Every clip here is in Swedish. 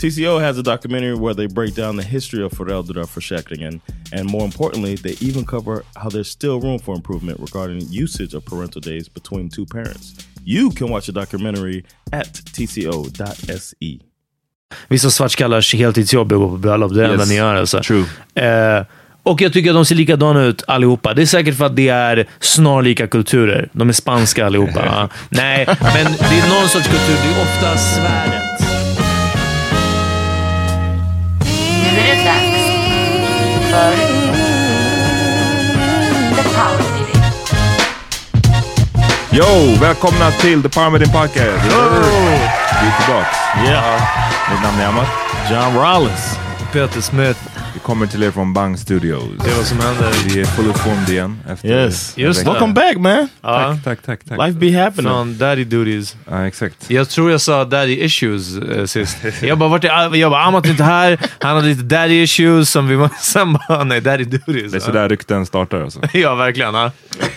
TCO has a documentary where they break down the history of föräldraförsäkringen and more importantly, they even cover how there's still room for improvement regarding usage of parental days between two parents. You can watch the documentary at tco.se. Vissa svartskallars heltidsjobb är att gå på bröllop. Det är det enda ni gör alltså. True. Eh, och jag tycker att de ser likadana ut allihopa. Det är säkert för att det är snarlika kulturer. De är spanska allihopa. Nej, men det är någon sorts kultur. Det är ofta svärdet. Nu är det dags för The Power Meeting. Yo! Välkomna till The Power Meeting Podcast! Vi är tillbaks. Yeah. Mitt namn är Amat. John Rollins. Peter Smith. Vi kommer till er från Bang Studios. Det är vad som händer. Vi är full formed igen. Efter Yes. Just. Welcome back man. Ja, Tack, tack, tack. tack. Life be happening. från Daddy Duties. Ja, exakt. Jag tror jag sa daddy issues eh, sist. Jag bara, vart är, jag bara, Amat är inte här. Han hade lite daddy issues som vi måste... Sen bara, nej, daddy duties. Det är sådär rykten startar alltså. Ja, verkligen. Ja.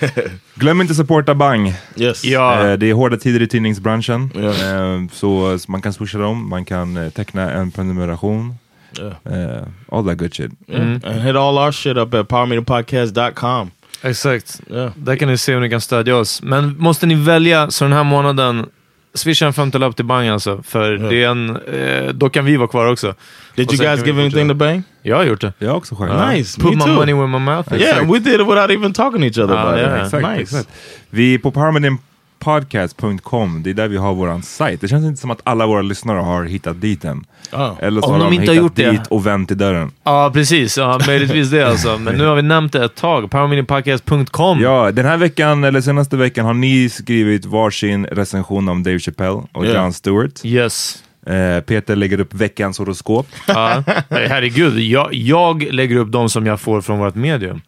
Glöm inte supporta Bang. Yes. Ja. Eh, Det är hårda tider i tidningsbranschen. Ja. Eh, Så så man kan swisha dem, man kan eh, teckna en prenumeration. Yeah. Eh, All that good shit. And hit all our shit up at powermeetingpodcast.com. Exakt. Yeah. Där kan ni se hur ni kan stödja oss. Men måste ni välja, så den här månaden, swisha en femtiolapp till Bang alltså. För det är en, eh, då kan vi vara kvar också. Did Och you guys give anything to bang? Jag har gjort det. Jag har också själv. Nice. Put Me my too. money where my mouth is. Yeah, we did it without even talking to each other Ah, about yeah. it. Exakt, nice. exakt. Vi på powermeetingpodcast.com, det är där vi har våran sajt. Det känns inte som att alla våra lyssnare har hittat dit än. Oh. Eller så Om har de de, inte har hittat gjort det. dit och vänt i dörren. Ja, precis. Ja, möjligtvis det alltså. Men nu har vi nämnt det ett tag. Powermeetingpodcast.com. Ja, den här veckan, eller senaste veckan, har ni skrivit varsin recension om Dave Chappelle och Ja. Jon Stewart. Yes. Eh, Peter lägger upp veckans horoskop. Ja. Herregud, jag, jag lägger upp de som jag får från vårt medium.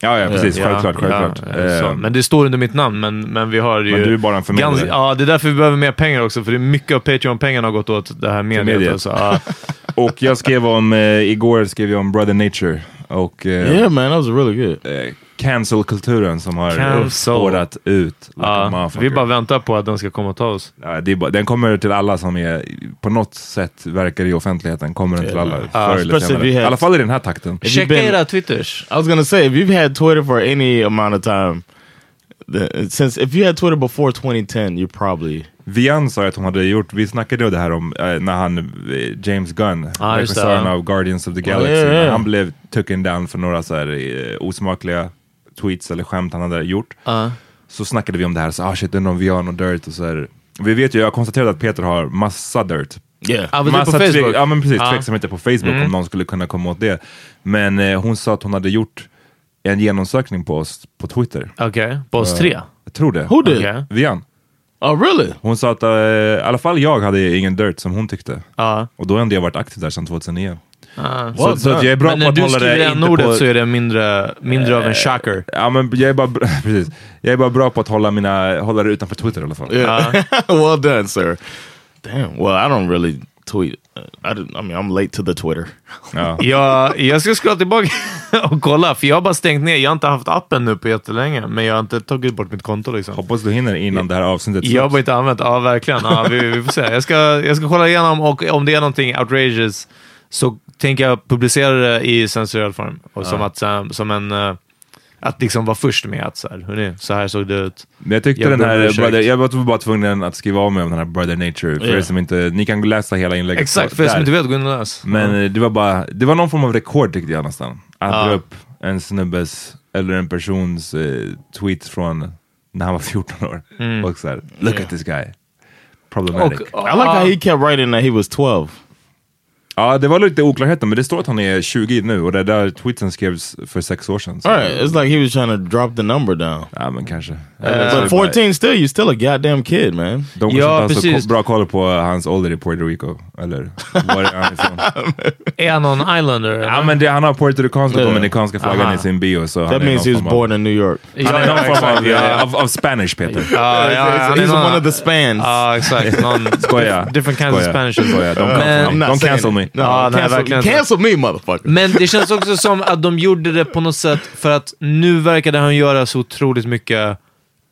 Ja, ja precis. Ja, självklart, självklart. ja, Eh, så. Men det står under mitt namn, men, men vi har ju... Men du är bara en förmedlare. Ganska, ja, det är därför vi behöver mer pengar också, för det är mycket av Patreon-pengarna har gått åt det här mediet. mediet. Alltså, ja. Och jag skrev om, eh, igår skrev jag om Brother Nature och eh, Yeah, man, that was really good. eh, cancel-kulturen som har Cancel. spårat ut. Ja, vi bara väntar på att den ska komma och ta oss. Ja, det är bara, den kommer till alla som är, på något sätt verkar i offentligheten, kommer den till alla förr eller senare. I alla fall i den här takten. Checka been- era twitters. I was gonna say if you've had Twitter for any amount of time, the, since if you had Twitter before 2010, you probably Vian sa att hon hade gjort, vi snackade ju det här om eh, när han, eh, James Gunn, det, regissören av Guardians of the Galaxy, ja, ja. när han blev taken down för några så här, eh, osmakliga tweets eller skämt han hade gjort. Ja. Så snackade vi om det här, så ah shit, det är någon Vian och dirt och så här. Vi vet ju, jag har konstaterat att Peter har massa dirt. yeah. Är på Massa Facebook. Ja men precis, Ja. tveksamheter på Facebook om någon skulle kunna komma åt det. Men eh, hon sa att hon hade gjort en genomsökning på oss på Twitter. Okej, på oss tre. Jag tror det. Who did? Okej. Vian. Oh, really? Hon sa att eh, i alla fall jag hade ingen dirt som hon tyckte. Ja. Och då har jag varit aktiv där sedan 2009. Ja. Så, så att jag är bra Men på när att du hålla skriver det det inte ordet på... så är det mindre, mindre av en shocker. Ja men jag är bara, bra- precis. Jag är bara bra på att hålla, mina, hålla det utanför Twitter i alla fall. Yeah. well done, sir. Damn. Well, I don't really tweet. I, I mean, I'm late to the Twitter. Ja. Jag, jag ska scrolla tillbaka och kolla, för jag har bara stängt ner. Jag har inte haft appen nu på jättelänge, men jag har inte tagit bort mitt konto. Liksom. Hoppas du hinner innan det här avsnittet Jag har bara inte använt Ja, verkligen. Ja, vi, vi får se. Jag ska, jag ska kolla igenom och om det är någonting outrageous så tänker jag publicera det i censurerad form. Och som, att, eh, som en... eh, Att liksom vara först med att så här, hörni, så här såg det ut. Jag tyckte Jag den här, brother, jag var bara tvungen att skriva av mig om den här Brother Nature. För er som inte, ni kan läsa hela inlägget Exakt, för er som inte vet, gå in och läs. Men eh, det var bara, det var någon form av rekord tyckte jag nästan. Att Ja. dra upp en snubbes, eller en persons eh, tweet från när han var 14 år. Och såhär, look at this guy. Problematic. Och, I like how he kept writing that he was 12. Ja, det var lite oklarheter, men det står att han är 20 nu och det där tweeten skrevs för sex år sedan. All right, it's like he was trying to drop the number down. Ja, men kanske. But 14 still, you're still a goddamn kid, man. De kanske Ja, inte har så bra koll på hans ålder i Puerto Rico. Eller var är han ifrån? Är han någon islander? ja, men det, han har puertoricanska och Ja. dominikanska flaggan Aha. i sin bio. Så That means he was born in New York. Han är någon form av, ja. av, av Spanish, Peter. Han är He's någon- one of the spans. Ja, exakt. Skoja. Different kinds of. Spanish. Skoja. Don't, Men- cancel me. Cancel me, motherfucker. Men det känns också som att de gjorde det på något sätt för att nu verkade han göra så otroligt mycket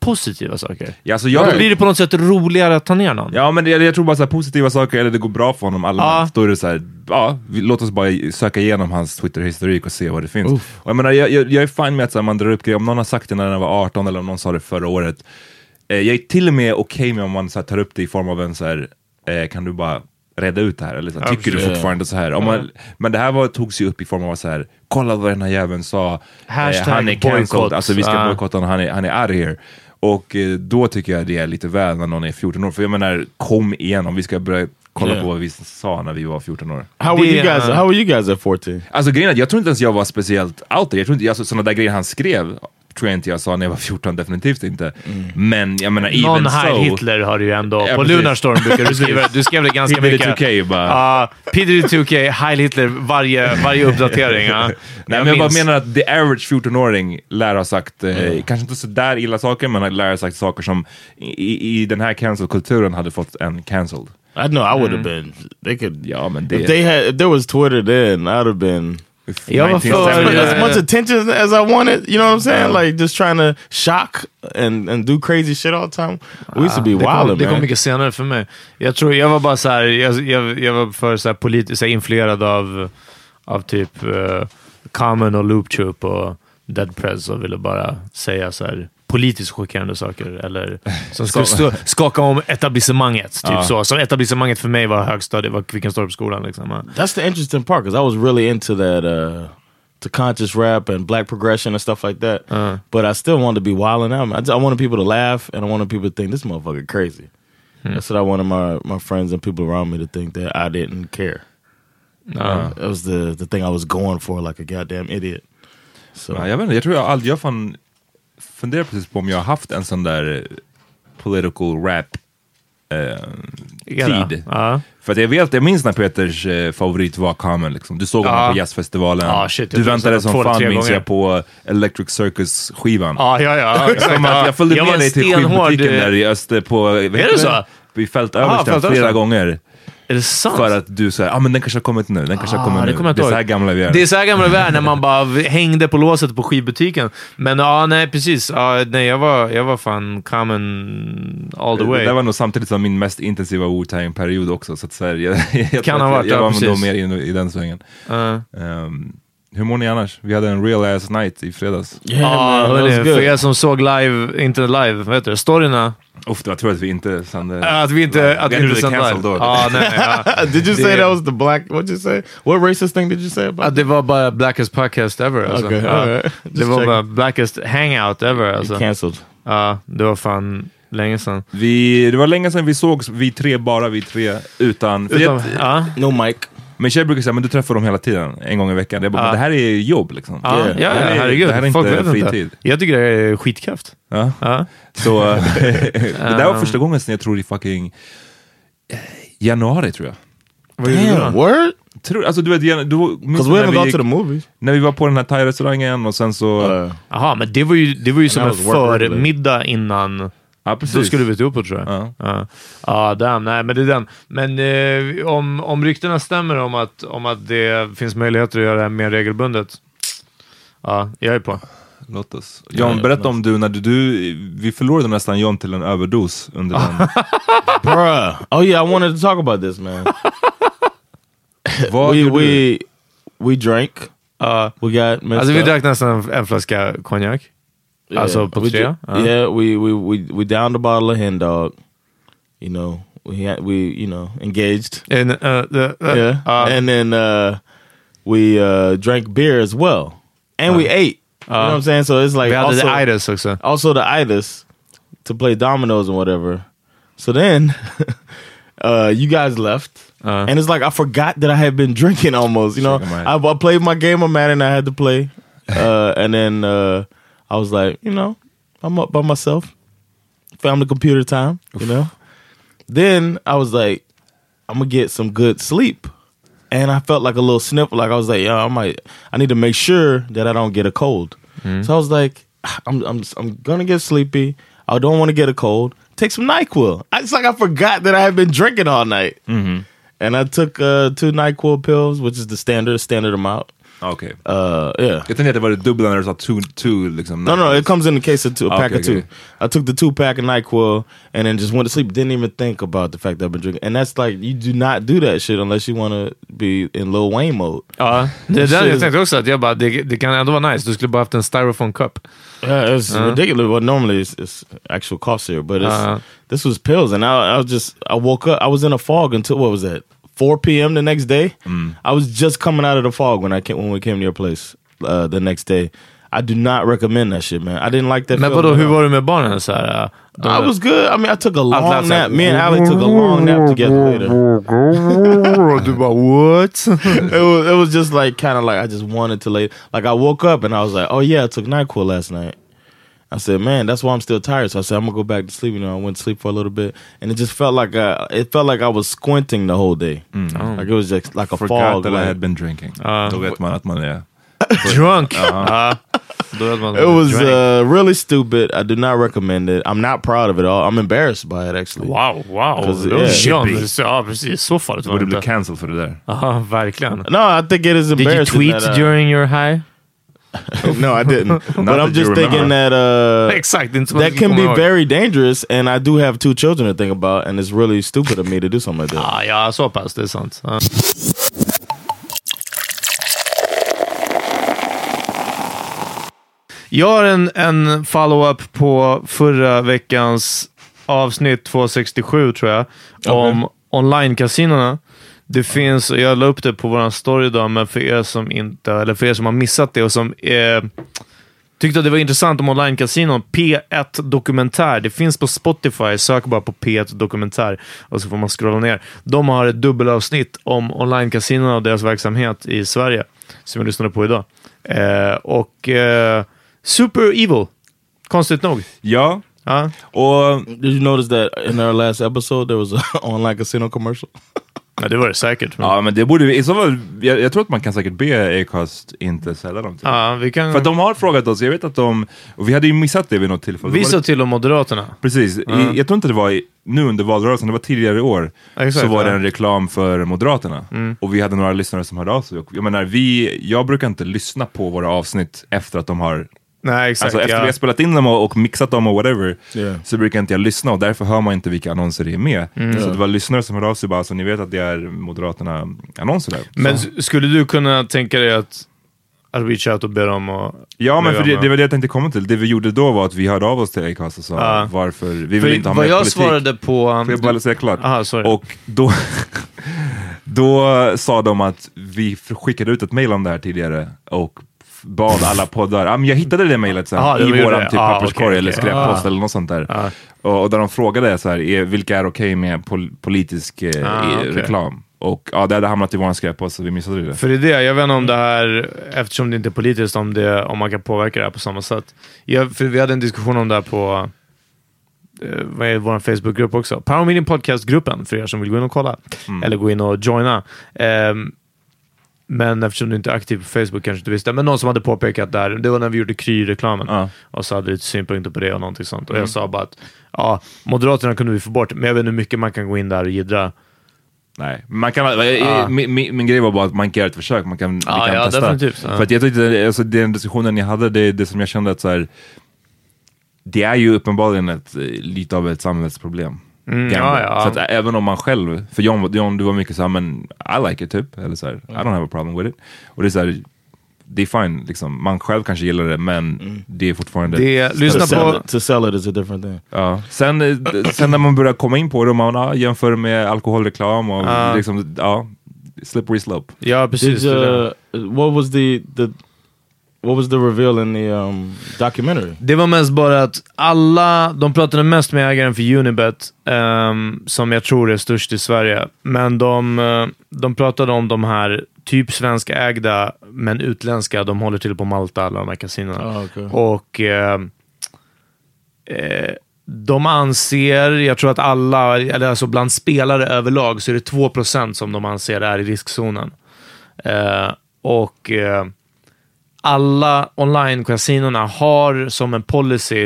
positiva saker. Ja, alltså Då jag, blir det på något sätt roligare att ta ner någon. Ja men det, jag tror bara så här, positiva saker, eller det går bra för honom allmänt. Ja. Då är det så här, ja, vi, låt oss bara söka igenom hans Twitter-historik och se vad det finns. Och jag menar, jag, jag, jag är fine med att så här, man drar upp grejer, om någon har sagt det när den var 18 eller om någon sa det förra året. Eh, jag är till och med okej med om man så här, tar upp det i form av en så här, eh, kan du bara reda ut det här? Eller så här, tycker du fortfarande så här? Om man, men det här var, togs ju upp i form av så här, kolla vad den här jäveln sa. Eh, han är cancelled, alltså vi ska bojkotta honom, han är, han är out of here. Och eh, då tycker jag det är lite väl när någon är 14 år. För jag menar, kom igen om vi ska börja kolla Yeah. på vad vi sa när vi var 14 år. How were you guys? How were you guys at 14? Alltså grejen är att jag tror inte ens jag var speciellt out there. Jag tror inte, alltså, sådana där grejer han skrev tror jag inte jag sa när jag var 14, definitivt inte. Men jag menar, Någon even Heil so. Hitler har du ju ändå. Ja, på precis. Lunarstorm brukar du skriva. Du skrev det ganska PDD mycket. 2K bara. Ja, PDD2K, Heil Hitler, varje, varje uppdatering. Ja. Nej, men jag bara minns. menar att the average 14-åring lär ha sagt, eh, kanske inte så där illa saker, men lär ha sagt saker som i, i den här cancel-kulturen hade fått en cancelled. I know I would have been. They could. Ja, men det... If they had, if there was Twitter then, I'd have been Jag var för... 1970. as eh, much attention as I wanted. You know what I'm saying? Like just trying to shock and and do crazy shit all the time. We used to be Det kom, wild, det kom man. mycket senare för mig. Jag tror jag var bara så här, jag, jag, jag var för så här politiskt influerad av, av typ uh, Common och Loop Troop och Dead Press och ville bara säga så här politiskt chockerande saker eller som skulle stå, skaka om etablissemanget. Typ Ja. så. Som etablissemanget för mig var högstadiet, var Kvickentorpsskolan. Liksom. That's the interesting part because I was really into that uh to conscious rap and black progression and stuff like that. But I still wanted to be wilding out. I, just- I wanted people to laugh and I wanted people to think this motherfucker crazy. That's what I wanted my my friends and people around me to think that I didn't care. Ja. That was the the thing I was going for like a goddamn idiot. So Ja, jag vet inte, jag tror jag aldrig, jag fan funderar precis på om jag har haft en sån där political rap eh, tid. Ja. För att jag vet, jag minns när Peters eh, favorit var Common liksom. Du såg honom Ja. på jazzfestivalen. Ja, shit, du väntade som fan minns gånger. jag på Electric Circus skivan. Ja, ja, ja. Exakt. Jag följde Jag med dig till skivbutiken där i Öster på... Är det så? Vid Fältöversten Fältöversten. flera gånger. Är det sant? För att du säger, ah, men den kanske har kommit nu, den kanske har Ah, kommit det nu. kommer jag Det är så här gamla vi är. Det är så här gamla vi är, när man bara hängde på låset på skivbutiken. Men ja, nej precis. Ja, nej, jag, var, jag var fan common all the Det way. där var nog samtidigt som min mest intensiva Wu-Tang-period också, så att så här, jag, jag, Kan tror ha varit, jag, jag ja, var precis. nog mer in, i den svängen. Ja. Ehm, hur mår ni annars? Vi hade en real ass night i fredags. Yeah, Ja, hörni, good. för er som såg live, inte live, vad heter det, storyna. Uff, jag tror att vi inte sände... Att vi inte, att vi inte sände cancelled live. då. Ja, nej, ja. did you say Det- that was the black? What'd you say? What racist thing did you say about? Att det var bara blackest podcast ever. Alltså. Okay, ja. alright. Det var checking. bara blackest hangout ever. Alltså. Cancelled. Ja, det var fan länge sedan. Vi, det var länge sedan vi sågs, vi tre, bara vi tre, utan... Utan, ja, No mic. Min tjej brukar säga, men du träffar dem hela tiden, en gång i veckan. Jag bara, Ja. men det här är jobb liksom. ja, Yeah. ja, Det här är- herregud. det här är Folk inte fritid. inte. Jag tycker det är skitkraft. Ja. Ja. Så det där var Um. första gången sen jag tror i fucking eh, januari tror jag. Vad gjorde du word? Tror, alltså du vet, du, minns we när, vi gick, to the movies. när vi var på den här thai-restaurangen och sen så... Uh, Jaha, men det var ju, det var ju som en förmiddag innan. Ja, precis. Så skulle vi ut på tror jag. Ja. Ja, ja damn, nej men det är den. Men eh, om, om ryktena stämmer om att, om att det finns möjligheter att göra det här mer regelbundet. Ja, jag är på. Låt oss. John, berätta om du, när du, du, vi förlorade nästan John till en överdos under den. bruh. Oh yeah, I wanted to talk about this, man. We we we drank. Ja. We got alltså vi drack nästan en, en flaska konjak. Alltså på we tre? ju- Ja. Yeah, we we we we downed a bottle of hen dog. You know, we had, we you know engaged. and uh, the- eh, yeah, ja. and then uh, we uh, drank beer as well, and we ate. You know what I'm saying? So it's like also, the itis också. also the itis to play dominoes and whatever. So then uh, you guys left. Uh. and it's like I forgot that I had been drinking almost. You know, I. I played my game of Madden I had to play, uh, and then uh, I was like, you know, I'm up by myself, family computer time. You know, then I was like, I'm gonna get some good sleep, and I felt like a little sniffle. Like I was like, yeah, I might, I need to make sure that I don't get a cold. So I was like, I'm, I'm, I'm gonna get sleepy. I don't want to get a cold. Take some Nyquil. It's like I forgot that I had been drinking all night. And I took uh, two Nyquil pills, which is the standard standard amount. Ah, Okej. Uh, yeah. Jag tänkte att det var det dubbla när du sa two, two liksom. No, no, it comes in the case of two, a Ah, pack okay, of two. okay. I took the two pack of Nyquil and then just went to sleep. Didn't even think about the fact that I've been drinking. And that's like you do not do that shit unless you want to be in Lil Wayne mode. Ja, det är den Shit. jag tänkte också. Att jag bara, det, det kan ändå vara nice. Du skulle bara haft en styrofoam cup. Yeah, it's ridiculous. Well, normally it's, it's actual cough syrup, but it's, Uh-huh. this was pills, and I, I was just I woke up. I was in a fog until what was that? 4 p.m. the next day. I was just coming out of the fog when I came when we came to your place uh, the next day. I do not recommend that shit, man. I didn't like that. Men vadå, hur var det med barnen? Så här, de, I was good. I mean, I took a long nap. Me and Ali took a long nap together later. du bara what? it was it was just like kind of like I just wanted to lay. Like I woke up and I was like, oh yeah, I took Nyquil last night. I said, man, that's why I'm still tired. So I said, I'm gonna go back to sleep. You know, I went to sleep for a little bit, and it just felt like uh, it felt like I was squinting the whole day. Like it was just like a Forgot fog. that I had been drinking. Ah. Då vet man att man är... Drunk! Ja. Då vet man att It was uh, really stupid. I do not recommend it. I'm not proud of it all. I'm embarrassed by it actually. Wow, wow. 'Cause, Det var yeah. John, Should be. så- Ja, precis. Så farligt var Borde bli cancelled för det där. Ja, verkligen. No, I think it is Did you tweet that, uh, during your high? no, I didn't. but I'm just thinking that uh, att that can be very dangerous, and I do have two children to think about, and it's really stupid of me to do something like that. Ah, ja, så pass. Det är sant. Ja. Jag har en, en follow-up på förra veckans avsnitt 267 tror jag, om online-kasinona. Det finns, jag la upp det på vår story idag, men för er som inte, eller för er som har missat det och som eh, tyckte att det var intressant om online-kasinon, P1 Dokumentär. Det finns på Spotify, sök bara på P1 Dokumentär och så får man scrolla ner. De har ett dubbelavsnitt om online-kasinon och deras verksamhet i Sverige, som jag lyssnade på idag. Eh, och eh, Super Evil, konstigt nog. Ja, Ja. och Did you notice that in our last episode there was an online casino commercial? Nej, det var det säkert. Men... Ja, men det borde vi, i så fall, jag, jag tror att man kan säkert be Acast inte sälja dem till. Ja, vi kan... För att de har frågat oss, jag vet att de, och vi hade ju missat det vid något tillfälle. Vi sa det- till om Moderaterna. Precis, I, jag tror inte det var i, nu under valrörelsen, det var tidigare i år. Exakt, så var det ja. en reklam för Moderaterna. Och vi hade några lyssnare som hörde av sig. Jag menar, vi, jag brukar inte lyssna på våra avsnitt efter att de har Nej, exakt. Alltså efter vi har spelat in dem och, och mixat dem och whatever, Yeah. så brukar inte jag lyssna och därför hör man inte vilka annonser det är med. Mm. Så det var lyssnare som hörde av sig bara, så ni vet att det är Moderaterna-annonser där. Men så. skulle du kunna tänka dig att, att reach out och be dem och... Ja, men för det, det var det jag tänkte komma till. Det vi gjorde då var att vi hörde av oss till Acast och sa Ja. varför vi vill inte ha vad mer jag politik. svarade på... Får jag bara säga klart? Aha, sorry. Och då, då sa de att vi skickade ut ett mail om det här tidigare och bad alla poddar, ah, men jag hittade det mejlet sen Aha, i våran det. typ Ah, papperskorg okej, eller skräppost eller något sånt där. Ah. Och, och där de frågade så här, är, vilka är okej med pol politisk eh, Ah, okej. reklam? Och ja, det hade hamnat i våran skräppost så vi missade det. För det är det, jag vet inte om det här, eftersom det inte är politiskt, om, det, om man kan påverka det här på samma sätt. Jag, för vi hade en diskussion om det här på eh, vad är vår Facebookgrupp också. Power Meeting Podcast-gruppen, för er som vill gå in och kolla. Eller gå in och joina. Ehm, men eftersom du inte är aktiv på Facebook kanske du visste. Men någon som hade påpekat där, det var när vi gjorde Kry-reklamen. Ja. Och så hade lite synpunkter på det och någonting sånt. Och jag sa bara att ja, Moderaterna kunde vi få bort, men jag vet inte hur mycket man kan gå in där och jiddra. Nej, man kan, Ah. min, min, min grej var bara att man kan göra ett försök, man kan, vi kan ja, testa. definitivt. För att jag tyckte, alltså, den diskussionen ni hade, det, det som jag kände att så här, det är ju uppenbarligen ett, lite av ett samhällsproblem. Mm, ja, ja. Så att även om man själv, för John, John du var mycket såhär, men I like it typ, eller såhär, I don't have a problem with it. Och det är såhär, det är fine, liksom. man själv kanske gillar det, men det är fortfarande... Det, lyssna to, sell på... it, to sell it is a different thing. Ja. Sen, eh, sen när man börjar komma in på det och man ja, jämför med alkoholreklam och Ja. liksom, ja, slippery slope. Ja, precis. Did, uh, what was the, the what was the reveal in the um, documentary? Det var mest bara att alla, de pratade mest med ägaren för Unibet, ehm, som jag tror är störst i Sverige. Men de, eh, de pratade om de här typ svenskägda, men utländska. De håller till på Malta, alla de här kasinona. Ah, okay. Och eh, eh, de anser, jag tror att alla, eller alltså bland spelare överlag, så är det 2% som de anser är i riskzonen. Eh, och eh, alla online-kasinorna har som en policy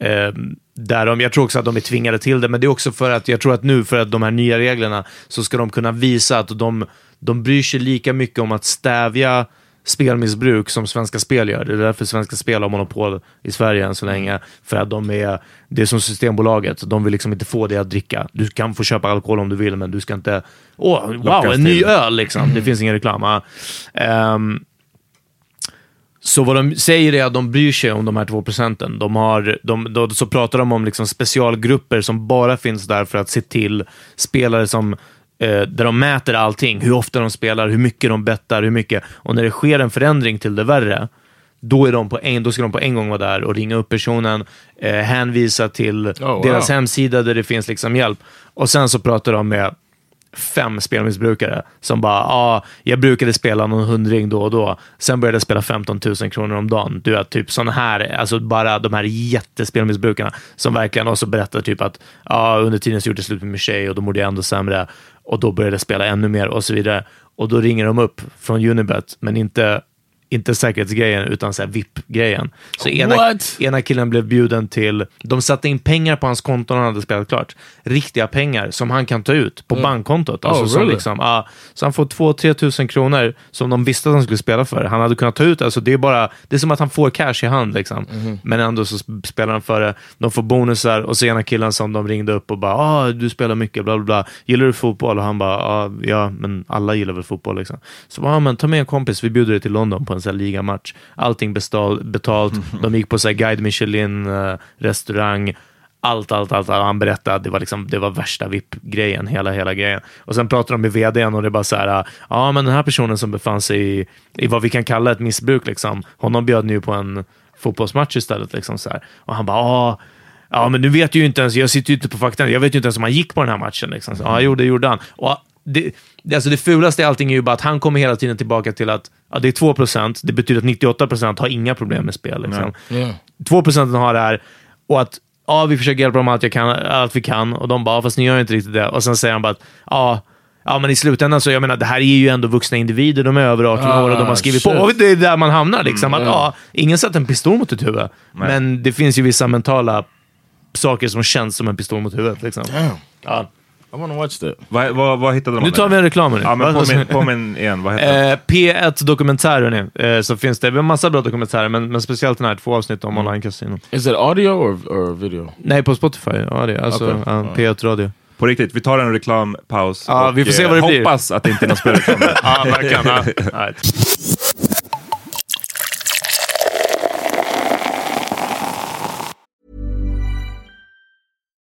eh, där de, jag tror också att de är tvingade till det, men det är också för att jag tror att nu för att de här nya reglerna så ska de kunna visa att de, de bryr sig lika mycket om att stävja spelmissbruk som Svenska Spel gör. Det är därför Svenska Spel har monopol i Sverige än så länge. För att de är, det är som Systembolaget, de vill liksom inte få dig att dricka. Du kan få köpa alkohol om du vill, men du ska inte, åh, wow, Lockas en ny öl liksom. Det finns ingen reklam. Ja. Så vad de säger är att de bryr sig om de här två procenten. De har, de, de, så pratar de om liksom specialgrupper som bara finns där för att se till spelare som eh, där de mäter allting, hur ofta de spelar, hur mycket de bettar, hur mycket. Och när det sker en förändring till det värre, då, är de på en, då ska de på en gång vara där och ringa upp personen, eh, hänvisa till wow. deras hemsida där det finns liksom hjälp. Och sen så pratar de med fem spelmissbrukare som bara, ja, ah, jag brukade spela någon hundring då och då. Sen började jag spela 15 000 kronor om dagen. Du vet, typ sådana här, alltså bara de här jättespelmissbrukarna som verkligen också berättar typ att, ja, ah, under tiden så gjorde jag slut med min tjej och då mådde jag ändå sämre och då började jag spela ännu mer och så vidare. Och då ringer de upp från Unibet, men inte inte säkerhetsgrejen, utan så VIP-grejen. Så ena, What? ena killen blev bjuden till... De satte in pengar på hans konto när han hade spelat klart. Riktiga pengar som han kan ta ut på bankkontot. Alltså Oh, really? liksom, ja, så han får 2-3 tusen kronor som de visste att han skulle spela för. Han hade kunnat ta ut, alltså det är bara, det är som att han får cash i hand liksom. Men ändå så sp- spelar han för det. De får bonusar och så ena killen som de ringde upp och bara, ah, du spelar mycket, bla bla bla. Gillar du fotboll? Och han bara, ah, ja, men alla gillar väl fotboll liksom. Så bara, ah, men ta med en kompis, vi bjuder dig till London på en här ligamatch. Allting bestal, betalt. De gick på så guide Michelin, eh, restaurang. Allt, allt, allt. allt. Han berättade att det var, liksom, det var värsta VIP-grejen, hela, hela grejen. Och sen pratade de med vdn och det är bara så här, ja men den här personen som befann sig i, i vad vi kan kalla ett missbruk, liksom, honom bjöd nu på en fotbollsmatch istället. Liksom, så här. Och han bara, ja, ja men du vet ju inte ens, jag sitter ju inte på fakta, jag vet ju inte ens om han gick på den här matchen. Liksom. Så, ja, jo, det gjorde han. Och det, det, alltså det fulaste i allting är ju bara att han kommer hela tiden tillbaka till att ja, det är 2% det betyder att 98% har inga problem med spel. Liksom. Yeah. 2% har det här och att ja, vi försöker hjälpa dem allt, jag kan, allt vi kan och de bara, fast ni gör inte riktigt det. Och sen säger han bara att ja, Ja, men i slutändan så, jag menar, det här är ju ändå vuxna individer. De är över 18 Ah, år och de har skrivit shit. på. Och det är där man hamnar. Liksom. Mm, att, ja, ingen sätter en pistol mot ditt huvud. Men det finns ju vissa mentala saker som känns som en pistol mot huvudet. Liksom. Damn. Ja. I want to watch that. Vad, vad, vad hittade man? Nu tar vi en reklam. Ja, men påminn, påminn igen. Vad heter? Eh, P1 Dokumentär, hörni. Eh, så finns det. Vi har massa bra dokumentärer, men, men speciellt den här, två avsnitt om Mm. online-casino. Is it audio or, or video? Nej, på Spotify. Är alltså Okej. ja, P1 Radio. På riktigt, vi tar en reklampaus. Ja, och, vi får se eh, vad det blir. Hoppas att det inte är någon spelreklam. Ja, verkligen. Right.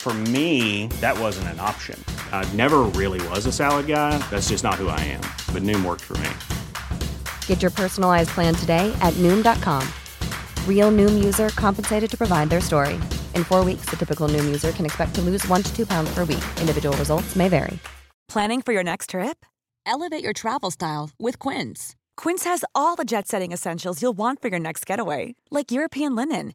For me, that wasn't an option. I never really was a salad guy. That's just not who I am. But Noom worked for me. Get your personalized plan today at Noom.com. Real Noom user compensated to provide their story. In four weeks, the typical Noom user can expect to lose one to two pounds per week. Individual results may vary. Planning for your next trip? Elevate your travel style with Quince. Quince has all the jet setting essentials you'll want for your next getaway, like European linen,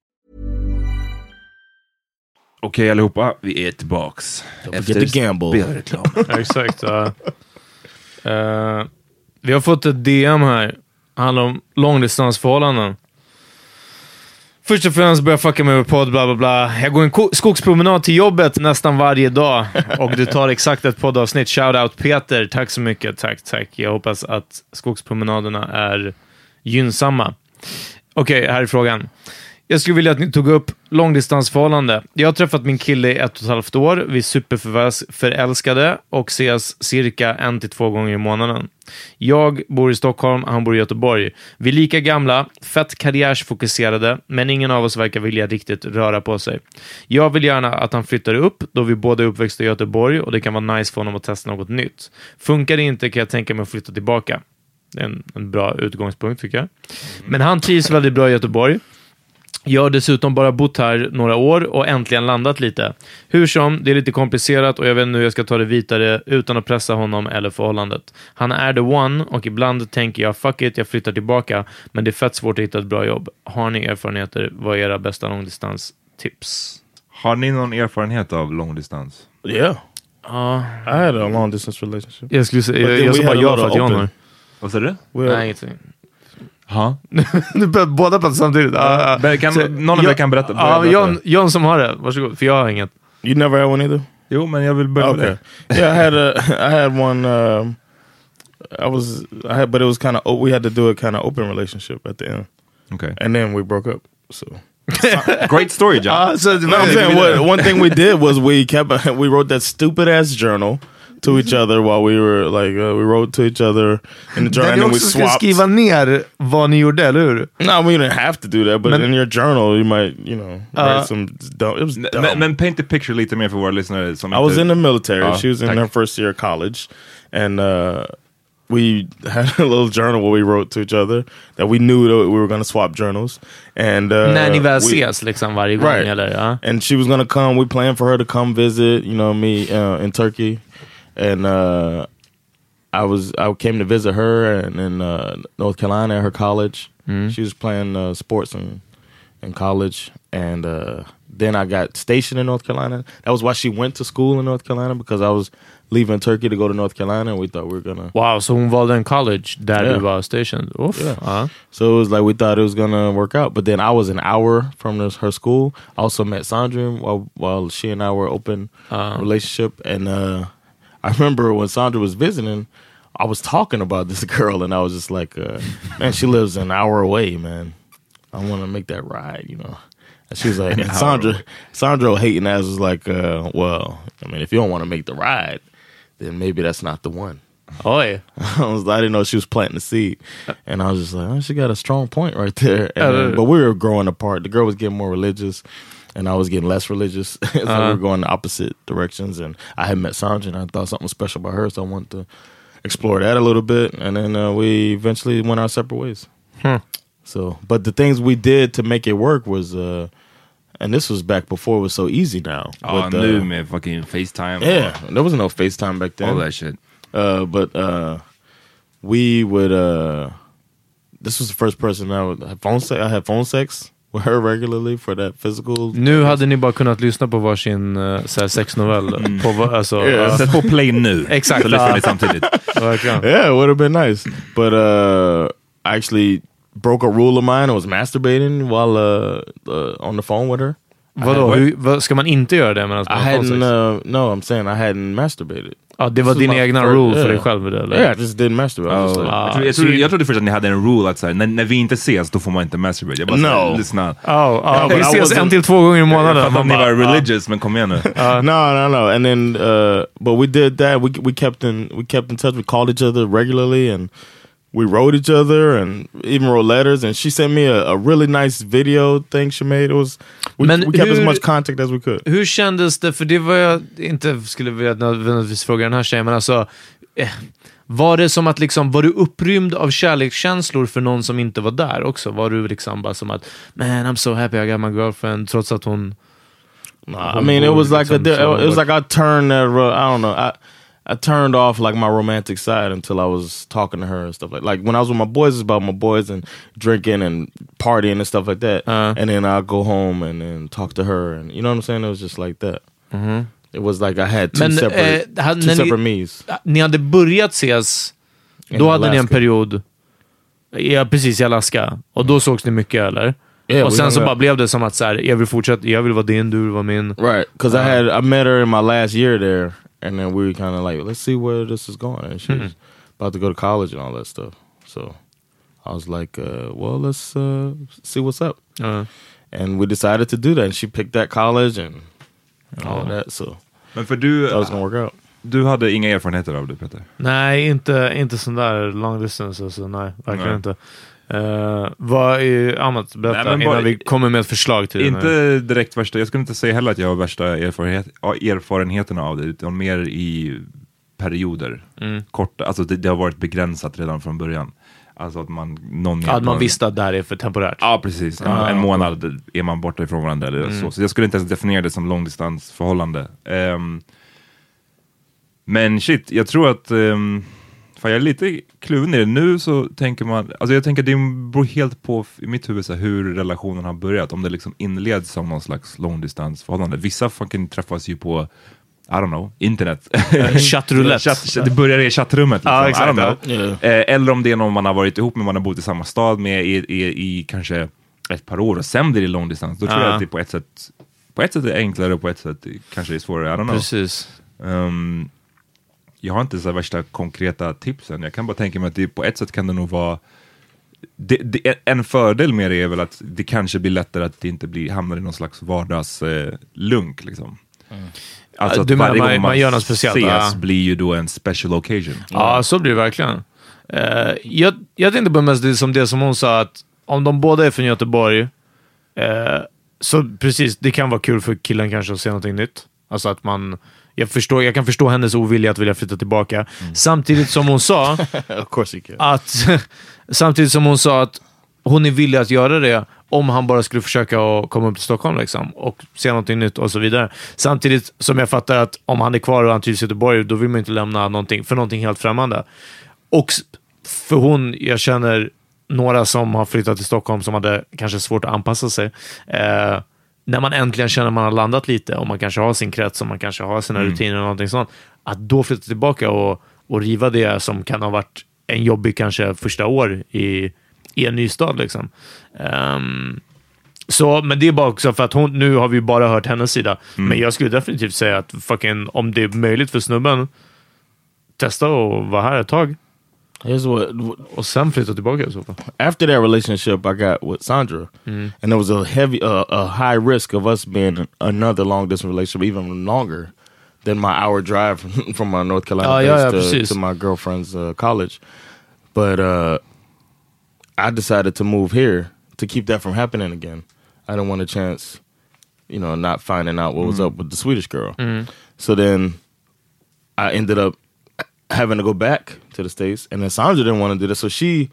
Okej allihopa, vi är tillbaks. forget to gamble. spelreklam. Exakt. ja. Eh, vi har fått ett DM här. handlar om långdistansförhållanden. Först och främst börjar jag fucka med vår podd, bla bla bla. Jag går en ko- skogspromenad till jobbet nästan varje dag och du tar exakt ett poddavsnitt. Shoutout Peter, tack så mycket. Tack, tack. Jag hoppas att skogspromenaderna är gynnsamma. Okej, här är frågan. Jag skulle vilja att ni tog upp långdistansförhållande. Jag har träffat min kille i ett och ett halvt år. Vi är superförälskade och ses cirka en till två gånger i månaden. Jag bor i Stockholm, han bor i Göteborg. Vi är lika gamla, fett karriärsfokuserade, men ingen av oss verkar vilja riktigt röra på sig. Jag vill gärna att han flyttar upp, då vi båda är uppväxta i Göteborg och det kan vara nice för honom att testa något nytt. Funkar det inte kan jag tänka mig att flytta tillbaka. Det är en, en bra utgångspunkt tycker jag. Men han trivs väldigt bra i Göteborg. Jag har dessutom bara bott här några år och äntligen landat lite. Hur som, det är lite komplicerat och jag vet inte hur jag ska ta det vidare utan att pressa honom eller förhållandet. Han är the one och ibland tänker jag fuck it, jag flyttar tillbaka, men det är fett svårt att hitta ett bra jobb. Har ni erfarenheter? Vad är era bästa långdistanstips? Har ni någon erfarenhet av långdistans? Yeah. Ja, I had a long distance relationship. jag skulle säga, jag, jag we sa bara ja för att open- har. Vad sa du? Nej, ingenting. Ja. Båda pratar samtidigt. Ja. Men kan- Så- någon av er kan berätta- Ja, berätta. John, John som har det. Varsågod, för jag har inget. You never had one either? Jo, men jag vill börja med Okay. det. yeah, I had a I had one um I was I had but it was kind of we had to do a kind of open relationship at the end. Okay. And then we broke up. So Great story, John. Ja, så, No, I'm saying what one thing we did was we kept we wrote that stupid ass journal to each other while we were like uh, we wrote to each other in the journal Där and ni then we också ska swapped. skriva ner vad ni gjorde, eller hur? No, we didn't have to do that, but Men- in your journal you might, you know, Uh, write some dumb. It was dumb. Men, men paint the picture lite mer för våra lyssnare. Som I was inte- in the military. Ja, she was in tack. her first year of college, and uh, we had a little journal where we wrote to each other that we knew that we were going to swap journals. And uh, När ni väl we- ses liksom varje gång, Right. eller? Ja. and she was gonna come. We planned for her to come visit. You know me uh, in Turkey, and uh, I was I came to visit her and in uh, North Carolina at her college. Mm. She was playing uh, sports in in college, and uh, then I got stationed in North Carolina. That was why she went to school in North Carolina because I was leaving Turkey to go to North Carolina, and we thought we were gonna. Wow, So hon valde en college där Yeah. du var stationed? Uff. Yeah. Ja. So it was like we thought it was gonna work out, but then I was an hour from her school. I also met Sandra while while she and I were open relationship, and uh, I remember when Sandra was visiting, I was talking about this girl, and I was just like, uh, "Man, she lives an hour away, man. I want to make that ride, you know." And she was like, and Sandra, Sandra hating ass was like, uh, "Well, I mean, if you don't want to make the ride, then maybe that's not the one." Oj. I was I didn't know she was planting the seed, and I was just like, oh, she got a strong point right there. And Uh, but we were growing apart. The girl was getting more religious, and I was getting less religious. so we Uh-huh. were going in opposite directions. And I had met Sandra, and I thought something was special about her, so I wanted to explore that a little bit. And then uh, we eventually went our separate ways. Hmm. So, but the things we did to make it work was, uh, and this was back before it was so easy now. With, uh, nu med fucking Facetime. yeah, there wasn't no FaceTime back then. All that shit. Uh, but uh, we would. Uh, this was the first person I would have phone sex. I had phone sex with her regularly for that physical. Nu hade ni bara kunnat lyssna på varsin uh, sexnovell. På, va- alltså, Yeah. ja. Sätt på play nu. Exakt. Så lyssnar ni samtidigt. Verkligen. Yeah, it would have been nice. But uh, I actually broke a rule of mine. I was masturbating while uh, uh, on the phone with her. Vadå, hur, vad, ska man inte göra det medan I man har hadn't. sex? Uh, no, I'm saying I hadn't masturbated. Ja, det var din egna first- rule för yeah. dig själv? det, Eller? Yeah, I just didn't masturbate. Was just Oh. like, Ah, jag, trodde, jag, trodde, jag först att ni hade en rule att så här, när, när vi inte ses då får man inte masturbate. Jag bara, No. här, lyssna. Ja, but vi ses en till två gånger i Jag månaden. fattar Man att ni var religious, men kom igen nu. no, no, no. And then, uh, but we did that. We we kept in we kept in touch. We called each other regularly, and we wrote each other, and even wrote letters. And she sent me a, a really nice video thing she made. It was we, Men we kept as hur- much contact as we could. Hur kändes det? För det var jag inte skulle vilja nödvändigtvis fråga den här tjejen, men alltså... Eh, var det som att liksom, var du upprymd av kärlekskänslor för någon som inte var där också? Var du liksom bara som att, man I'm so happy I got my girlfriend, trots att hon... Nah, I mean, it was like a, di- it was like I turned that. I don't know. I I turned off like my romantic side until I was talking to her and stuff like like when I was with my boys, it's about my boys and drinking and partying and stuff like that. Uh. and then I'll go home and then talk to her and you know what I'm saying. It was just like that. It was like I had two Men, separate eh, hade- two när ni- separate me's. Ni hade börjat ses, In då hade ni en Alaska. period, ja precis i Alaska, och då sågs ni mycket eller? Yeah, och sen så bara blev det som att så här, jag vill fortsätta, jag vill vara din, du vill vara min. Right, because I had I met her in my last year there, and then we were kind of like, let's see where this is going. And she was about to go to college and all that stuff. So I was like, uh, well, let's uh, see what's up. Ja. And we decided to do that. And she picked that college and all of that. So Men för du, that was gonna work out. du hade inga erfarenheter av det Peter? Nej, inte, inte sån där long distance. Alltså, nej, verkligen Nej. inte. Uh, vad är annat? Berätta Nej, innan bara- vi kommer med ett förslag till. Inte direkt värsta, jag skulle inte säga heller att jag har värsta erfarenhet, erfarenheterna av det, utan mer i perioder. Mm. Korta, alltså det, det har varit begränsat redan från början. Alltså att man, någon att man visste att det här är för temporärt. Ja, precis. En, en månad är man borta ifrån varandra eller Mm. så. Så jag skulle inte ens definiera det som långdistansförhållande. Um, men shit, jag tror att um, fan, jag är lite kluven i det. Nu så tänker man, alltså jag tänker det beror helt på i mitt huvud så här, hur relationen har börjat. Om det liksom inleds som någon slags långdistansförhållande. Vissa fucking träffas ju på I don't know, internet. Chattroulette. Chatt, chatt, det börjar i chattrummet. Liksom. I exakt, ja. Eh, eller om det är någon man har varit ihop med, man har bott i samma stad med i, i, i kanske ett par år och sen blir det långdistans. Då tror Ja. jag att det på ett sätt på ett sätt är enklare och på ett sätt kanske är svårare. I don't know. Precis. Ehm, jag har inte så värsta konkreta tipsen. Jag kan bara tänka mig att det, på ett sätt kan det nog vara det, det, en fördel med det är väl att det kanske blir lättare att det inte blir, hamnar i någon slags vardagslunk. Eh, liksom. Alltså Ja, att du menar varje man- gång man gör något speciellt, ses ja. blir ju då en special occasion. Ja, så blir det verkligen. Eh, jag, jag tänkte på mest det som det som hon sa, att om de båda är från Göteborg, eh, så precis, det kan vara kul för killen kanske att se någonting nytt. Alltså att man... Jag, förstår, jag kan förstå hennes ovilja att vilja flytta tillbaka. Samtidigt som hon sa att samtidigt som hon sa att hon är villig att göra det om han bara skulle försöka komma upp till Stockholm liksom, och se någonting nytt och så vidare. Samtidigt som jag fattar att om han är kvar och han trivs i Göteborg, då vill man inte lämna någonting för någonting helt främmande. Och för hon, jag känner några som har flyttat till Stockholm som hade kanske svårt att anpassa sig. Eh, när man äntligen känner att man har landat lite och man kanske har sin krets och man kanske har sina Mm. rutiner och någonting sånt, att då flytta tillbaka och, och riva det som kan ha varit en jobbig kanske första år i, i en ny stad. Liksom. Ehm, så, men det är bara också för att hon, nu har vi bara hört hennes sida. Mm. Men jag skulle definitivt säga att fucking, om det är möjligt för snubben, testa att vara här ett tag. Here's what Och sen flytta tillbaka i så fall. after that relationship I got with Sandra, Mm. and there was a heavy, uh, a high risk of us being another long distance relationship, even longer than my hour drive from my North Carolina ja, base ja, to, to my girlfriend's uh, college. But uh, I decided to move here to keep that from happening again. I didn't want a chance, you know, not finding out what was Mm. up with the Swedish girl. Mm. So then I ended up having to go back to the States. And then Sandra didn't want to do that. So she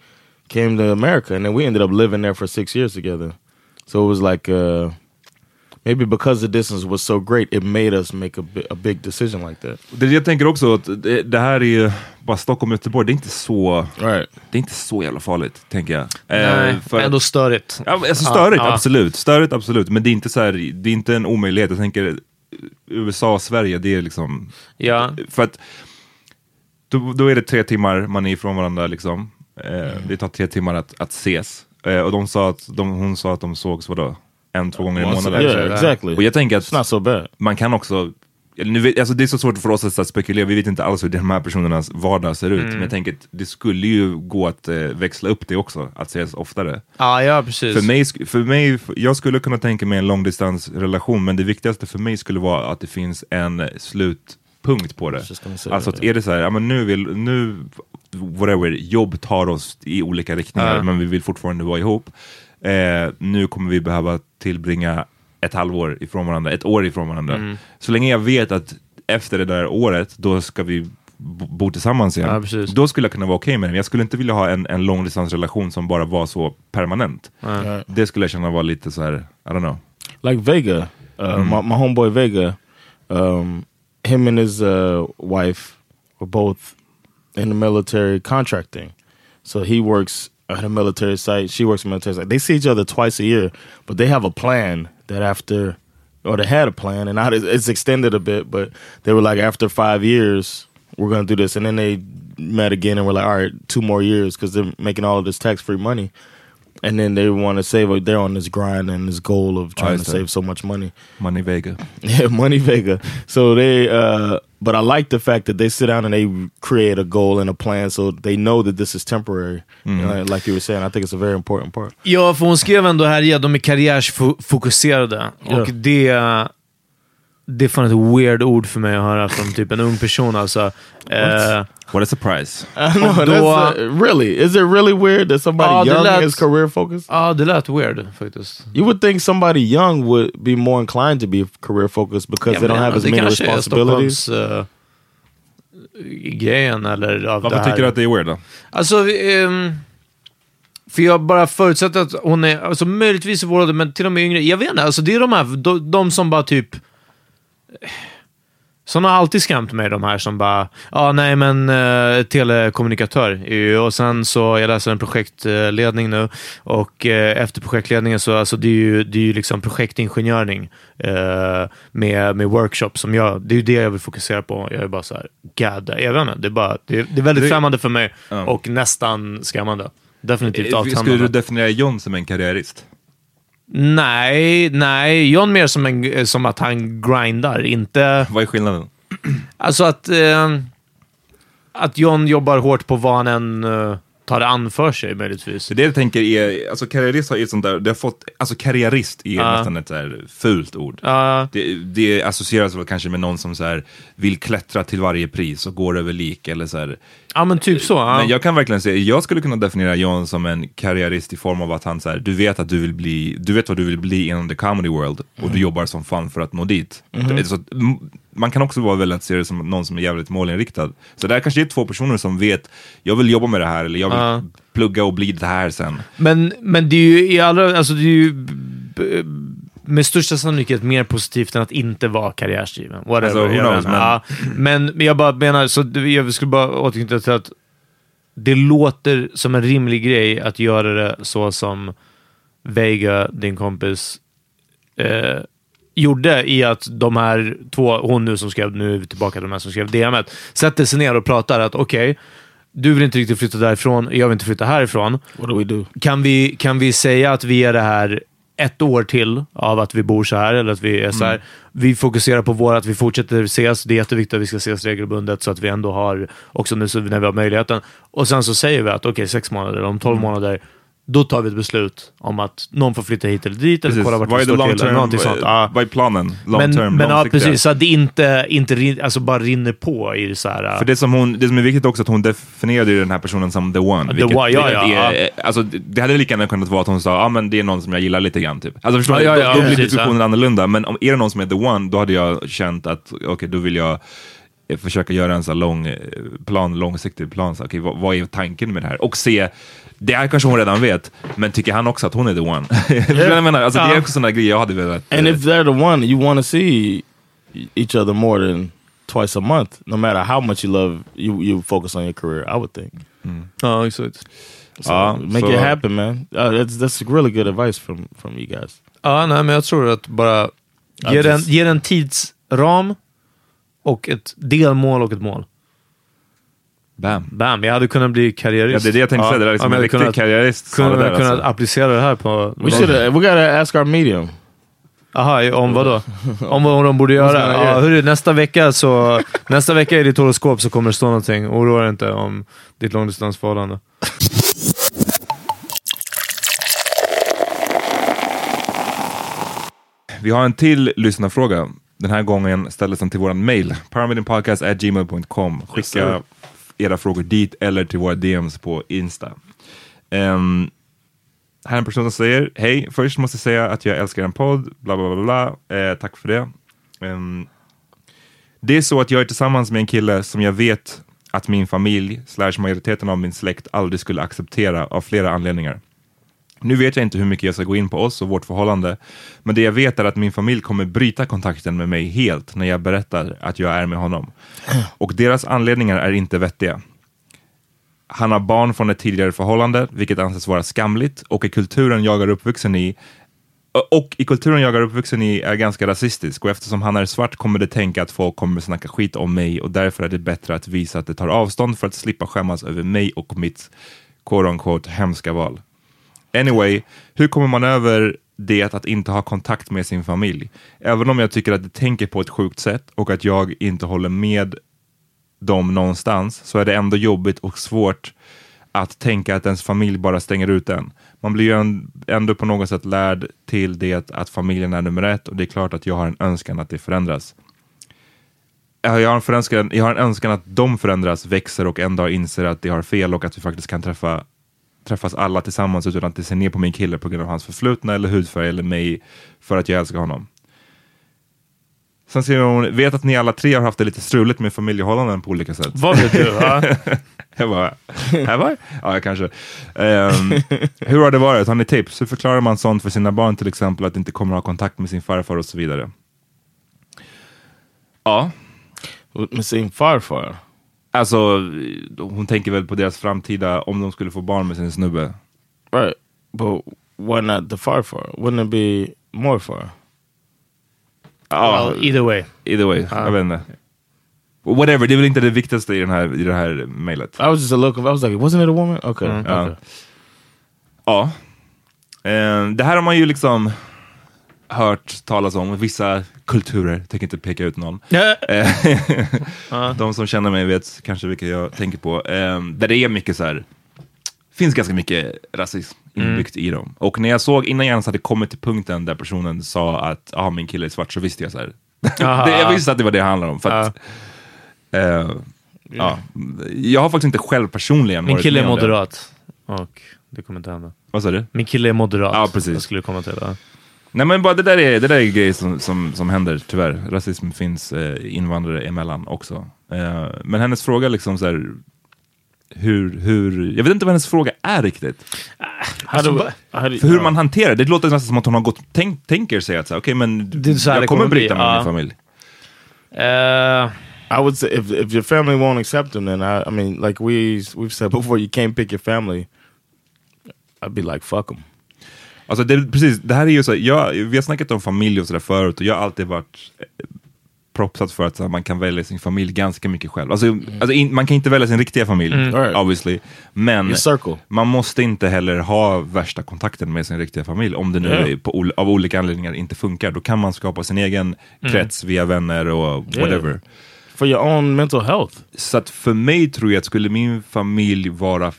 came to America. And then we ended up living there for six years together. So it was like, uh, maybe because the distance was so great, it made us make a, a big decision like that. Det jag tänker också, att det, det här är ju bara Stockholm och Göteborg, det är inte så, right. det är inte så jävla farligt, tänker jag. Nej, för- ändå störigt. Ja, alltså störigt, ja. absolut. Störigt, absolut. Men det är inte så här, det är inte en omöjlighet. Jag tänker USA och Sverige, det är liksom... Ja. För att då, då är det tre timmar man är ifrån varandra liksom. Eh, Det tar tre timmar att, att ses. Eh, och de sa att, de, hon sa att de sågs vadå? En, två gånger i månaden. yeah, exactly. Och jag tänker att It's not so bad. man kan också nu vet, alltså det är så svårt för oss att här spekulera, vi vet inte alls hur de här personernas vardag ser ut. Mm. Men jag tänker att det skulle ju gå att eh, växla upp det också, att ses oftare. Ja, ja, precis. För mig, för mig, jag skulle kunna tänka mig en långdistansrelation, men det viktigaste för mig skulle vara att det finns en eh, slutpunkt på det. Alltså att är det så här, ja, men nu vill, nu, whatever, jobb tar oss i olika riktningar, Ja. men vi vill fortfarande vara ihop. Eh, nu kommer vi behöva tillbringa ett halvår ifrån varandra, ett år ifrån varandra. Mm. Så länge jag vet att efter det där året, då ska vi bo tillsammans igen. Ja, då skulle jag kunna vara okej med det. Men jag skulle inte vilja ha en, en långdistansrelation som bara var så permanent. Ja. Det skulle jag känna var lite så här, I don't know. like Vega, uh, Mm. my, my homeboy Vega, um, him and his uh, wife were both in the military contracting. So he works at a military site. She works at a military site. They see each other twice a year, but they have a plan that after, or they had a plan, and now it's- extended a bit. But they were like, after five years, we're gonna do this, and then they met again and were like, all right, two more years because they're making all of this tax free money. And then they want to save. They're on this grind and this goal of trying to save so much money. Money Vega. Yeah, Money Vega. So they, uh, but I like the fact that they sit down and they create a goal and a plan, so they know that this is temporary. Mm. You know, like you were saying, I think it's a very important part. Ja, för hon skrev ändå här, ja, de är karriärsfokuserade. Och det, det är fan ett weird ord för mig att höra från typ en ung person. Alltså. Eh, What a surprise. Know, Och då- uh, really, is it really weird that somebody det young lät- is career focused? ja, det lät weird faktiskt. You would think somebody young would be more inclined to be career focused because Ja, they don't men have as det many kanske är responsibilities. Stockholms uh, grejen eller av Varför det här. tycker du att det är weird då? Alltså, ehm, för jag bara förutsätter att hon är, alltså möjligtvis i vår ålder, men till och med yngre. Jag vet inte, alltså det är de här, de, de som bara typ... Som har alltid skrämt mig, de här som bara, ja nej men uh, telekommunikatör. Eh, Och sen så, jag läser en projektledning nu och eh, efter projektledningen så, alltså det är ju, det är ju liksom projektingenjöring eh, med, med workshops som jag, det är ju det jag vill fokusera på. Jag är bara så här, god, jag vet inte, det är bara, det är, det är väldigt Det- främmande för mig och nästan skrämmande. Definitivt Eh, Skulle avtändande. du definiera John som en karriärist? Nej, nej. John mer som, en, som att han grindar, inte... Vad är skillnaden? Alltså att, eh, att John jobbar hårt på vad han än eh, tar an för sig möjligtvis. Det det jag tänker är, alltså karriärist har ett sånt där, det har fått, alltså karriärist är Ja. nästan ett så fult ord. Ja. Det, det associeras väl kanske med någon som så här vill klättra till varje pris och går över lik eller så här. Ja, men typ så. Ja. Men jag kan verkligen säga, jag skulle kunna definiera John som en karriärist i form av att han så här, du vet att du vill bli, du vet vad du vill bli inom the comedy world och du jobbar som fan för att nå dit. Det är Så, man kan också vara väldigt se det som någon som är jävligt målinriktad. Så det här kanske är två personer som vet, jag vill jobba med det här eller jag vill Ja. plugga och bli det här sen. Men, men det är ju i allra, alltså det är ju med största sannolikhet mer positivt än att inte vara karriärsdriven. Whatever. Alltså, who knows, men- Ja, men jag bara menar, så det- jag skulle bara återknyta till att det låter som en rimlig grej att göra det så som Vega, din kompis, eh, gjorde i att de här två, hon nu som skrev, nu är vi tillbaka till de här som skrev DMet, sätter sig ner och pratar att okej, du vill inte riktigt flytta därifrån, jag vill inte flytta härifrån. What do we do? Kan vi, kan vi säga att vi är det här ett år till av att vi bor så här, eller att vi är så här. Vi fokuserar på våra, att vi fortsätter ses. Det är jätteviktigt att vi ska ses regelbundet så att vi ändå har, också nu när vi har möjligheten. Och sen så säger vi att okej, sex månader, om tolv månader, då tar vi ett beslut om att någon får flytta hit eller dit, eller Precis. kolla vart Vad är det står till. term? Någonting sånt. Ja. Vad är planen? Long Men, term, men ja, precis. Så att det inte, inte alltså bara rinner på i så här... För det som, hon, det som är viktigt också att hon definierade den här personen som the one. The one, ja, ja, är, alltså, det hade lika gärna kunnat vara att hon sa ja ah, men det är någon som jag gillar lite grann. Typ. Alltså förstår Ja, du? ja, ja, då, då blir diskussionen ja. annorlunda. Men om är det någon som är the one, då hade jag känt att okej, då vill jag försöka göra en så lång eh, plan, långsiktig plan. Så, okay, vad, vad är tanken med det här? Och se, det här kanske hon redan vet, men tycker han också att hon är the one? Jag menar? Alltså, Det är också sådana grejer jag hade velat... And eh, if they're the one, you want to see each other more than twice a month, no matter how much you love, you you focus on your career. I would think. Ja, exakt. So Ja, make så- it happen, man. Uh, that's that's really good advice from from you guys. Ja, nej, men jag tror att bara ge, den, ge en tidsram och ett delmål och ett mål. Bam. Bam, jag hade kunnat bli karriärist. Ja, det är det jag tänkte säga. Det är liksom men en jag riktig hade kunnat- karriärist sa Kunnat, alltså. applicera det här på... We should. We gotta ask our medium. Aha, om vad då? Om vad de borde göra? Ja, hörru, nästa vecka så... nästa vecka i ditt horoskop så kommer det stå någonting. Oroa dig inte om ditt långdistansförhållande. Vi har en till lyssnarfråga. Den här gången ställdes den till våran mail, paramedianpodcast.gmail.com. Skicka era frågor dit eller till våra DMs på Insta. Ehm, här är en person som säger, hej, först måste jag säga att jag älskar en podd, bla bla bla, bla. Eh, tack för det. Ehm, det är så att jag är tillsammans med en kille som jag vet att min familj, slash majoriteten av min släkt, aldrig skulle acceptera av flera anledningar. Nu vet jag inte hur mycket jag ska gå in på oss och vårt förhållande, men det jag vet är att min familj kommer bryta kontakten med mig helt när jag berättar att jag är med honom. Och deras anledningar är inte vettiga. Han har barn från ett tidigare förhållande, vilket anses vara skamligt, och i kulturen jag är uppvuxen i och i kulturen jag är uppvuxen i är ganska rasistisk och eftersom han är svart kommer det tänka att folk kommer snacka skit om mig och därför är det bättre att visa att det tar avstånd för att slippa skämmas över mig och mitt quote unquote hemska val. Anyway, hur kommer man över det att inte ha kontakt med sin familj? Även om jag tycker att det tänker på ett sjukt sätt och att jag inte håller med dem någonstans så är det ändå jobbigt och svårt att tänka att ens familj bara stänger ut en. Man blir ju ändå på något sätt lärd till det att familjen är nummer ett och det är klart att jag har en önskan att det förändras. Jag har, en jag har en önskan att de förändras, växer och en dag inser att de har fel och att vi faktiskt kan träffa, träffas alla tillsammans utan att de ser ner på min kille på grund av hans förflutna eller hudfärg eller mig för att jag älskar honom. Sen säger hon, vet att ni alla tre har haft det lite struligt med familjehållanden på olika sätt. Vad vet du? va? jag bara, Ja, kanske. Ehm, hur har det varit? Har ni tips? Hur förklarar man sånt för sina barn till exempel? Att inte kommer ha kontakt med sin farfar och så vidare. Ja. Med sin farfar? Alltså, hon tänker väl på deras framtida, om de skulle få barn med sin snubbe. Right, but why not the farfar? Wouldn't it be morfar? Ja, Well, either way. either way. Jag vet inte. Whatever, det är väl inte det viktigaste i, den här, i det här mejlet. I was just a look. I was like, wasn't it a woman? Okay. Mm. Ja. okay. Ja. Eh, det här har man ju liksom hört talas om vissa kulturer, tänker inte peka ut någon. Eh, De som känner mig vet kanske vilka jag tänker på. Eh, där det är mycket så här, finns ganska mycket rasism inbyggt i dem. Och när jag såg, innan jag ens hade kommit till punkten där personen sa att ah, min kille är svart, så visste jag så här. Jag visste att det var det det handlade om. För att, eh, ja. Jag har faktiskt inte själv personligen Min kille är moderat. Och det kommer inte hända. Vad sa du? Min kille är moderat. Ja, precis. Jag skulle komma till det. Nej men bara det där är, det där är grejer som, som, som händer tyvärr. Rasism finns eh, invandrare emellan också. Eh, men hennes fråga liksom så här, hur, hur, jag vet inte vad hennes fråga är riktigt. Do, how do, För hur man hanterar det, det låter nästan som att hon har gått, tänk, tänker sig att så här, okej men Det är så här jag kommer bryta med min familj. Eh, I would say if if your family won't accept them, then I, I mean, like we we've said before, you can't pick your family. I'd be like, fuck them. Alltså det, precis, det här är ju så, jag, vi har snackat om familj och sådär förut och jag har alltid varit eh, propsat för att här, man kan välja sin familj ganska mycket själv. Alltså, alltså in, man kan inte välja sin riktiga familj, Mm. Right. obviously. Men man måste inte heller ha värsta kontakten med sin riktiga familj. Om det nu Yeah. på, av olika anledningar inte funkar. Då kan man skapa sin egen Mm. krets via vänner och Yeah. whatever. For your own mental health. Så att för mig tror jag att skulle min familj vara...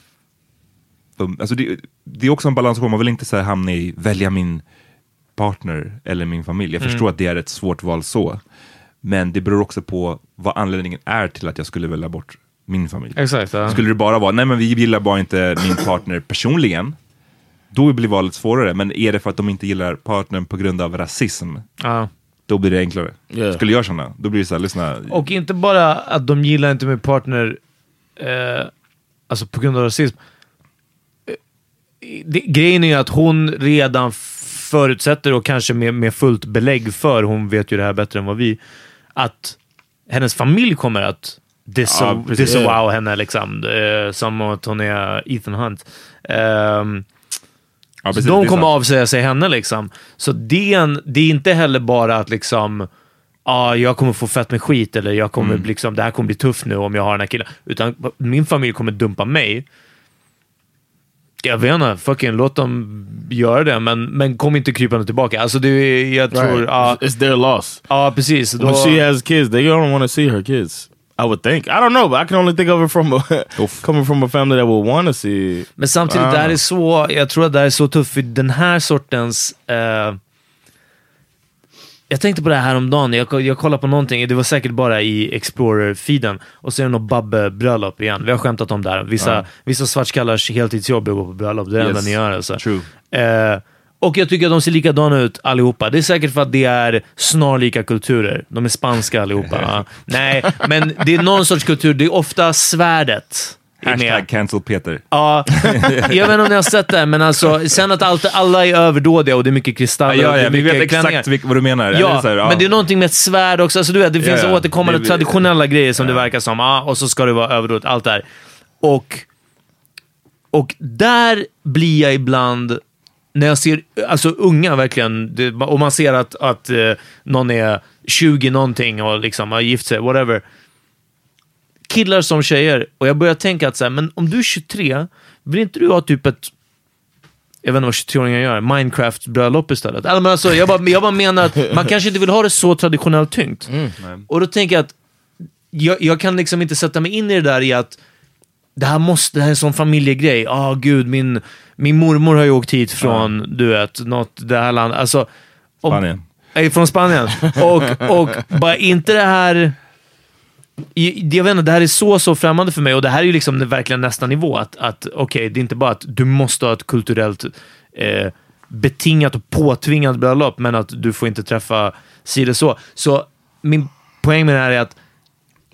För, alltså det, det är också en balansgång, man vill inte så här hamna i välja min partner eller min familj. Jag Mm. förstår att det är ett svårt val så. Men det beror också på vad anledningen är till att jag skulle välja bort min familj. Exakt. Ja. Skulle det bara vara, nej men vi gillar bara inte min partner personligen, då blir valet svårare. Men är det för att de inte gillar partnern på grund av rasism, Ja. då blir det enklare. Yeah. Skulle jag känna, då blir det så här, lyssna. Och inte bara att de gillar inte min partner eh, alltså på grund av rasism. Det, grejen är ju att hon redan förutsätter, och kanske med, med fullt belägg för, hon vet ju det här bättre än vad vi, att hennes familj kommer att disaw- Ja, disavow henne liksom. Eh, som att hon är Ethan Hunt. Ehm, Ja, precis, de kommer avsäga sig henne liksom. Så det är, en, det är inte heller bara att liksom, ah, jag kommer få fett med skit eller jag kommer Mm. liksom, det här kommer bli tufft nu om jag har den här killen. Utan min familj kommer dumpa mig. Jag vet inte, fucking låt dem göra det, men, men kom inte krypande tillbaka. Alltså det, är- jag tror... Right. Ja, It's their loss. ja precis. Då, When she has kids, they don't want to see her kids. I would think. I don't know, but I can only think of it from a, coming from a family that would want to see. Men samtidigt, det här är så, jag tror att det här är så tufft för den här sortens... Eh, jag tänkte på det här häromdagen, jag, jag kollade på någonting, det var säkert bara i Explorer-feeden, och så är det något Babbe-bröllop igen. Vi har skämtat om det här. Vissa, Ja. vissa svartskallars heltidsjobb är att gå på bröllop, det är det enda Yes. ni gör alltså. True. Eh, och jag tycker att de ser likadana ut allihopa. Det är säkert för att det är snarlika kulturer. De är spanska allihopa. Nej, men det är någon sorts kultur. Det är ofta svärdet. Hashtag cancel Peter. Ja, jag vet inte om ni har sett det, men alltså, sen att allt, alla är överdådiga och det är mycket kristaller Ja, och det ja, är vi vet klänningar. exakt vad du menar. Ja, här, ja. men det är någonting med ett svärd också. Alltså, du vet, det finns Ja, ja. återkommande Det- traditionella grejer som det verkar som. Ja, och så ska det vara överdådigt, allt det här. Och, och där blir jag ibland, när jag ser alltså, unga verkligen, det, och man ser att, att eh, någon är 20 någonting och liksom har gift sig, whatever. Killar som tjejer. Och jag börjar tänka att så här, men om du är 23, vill inte du ha typ ett jag vet inte vad 23-åringar gör, Minecraft-bröllop istället. Alltså, men alltså, jag, bara, jag bara menar att man kanske inte vill ha det så traditionellt tyngt. Och då tänker jag att jag, jag kan liksom inte sätta mig in i det där i att det här, måste, det här är en sån familjegrej. Ah gud, min, min mormor har ju åkt hit från, du vet, något, det här landet. Alltså, om- Spanien. är från Spanien. Och, och bara inte det här... Jag vet inte, det här är så, så främmande för mig och det här är ju liksom verkligen nästa nivå. Att, att okej, det är inte bara att du måste ha ett kulturellt eh, betingat och påtvingat bröllop, men att du får inte träffa si så. Så min poäng med det här är att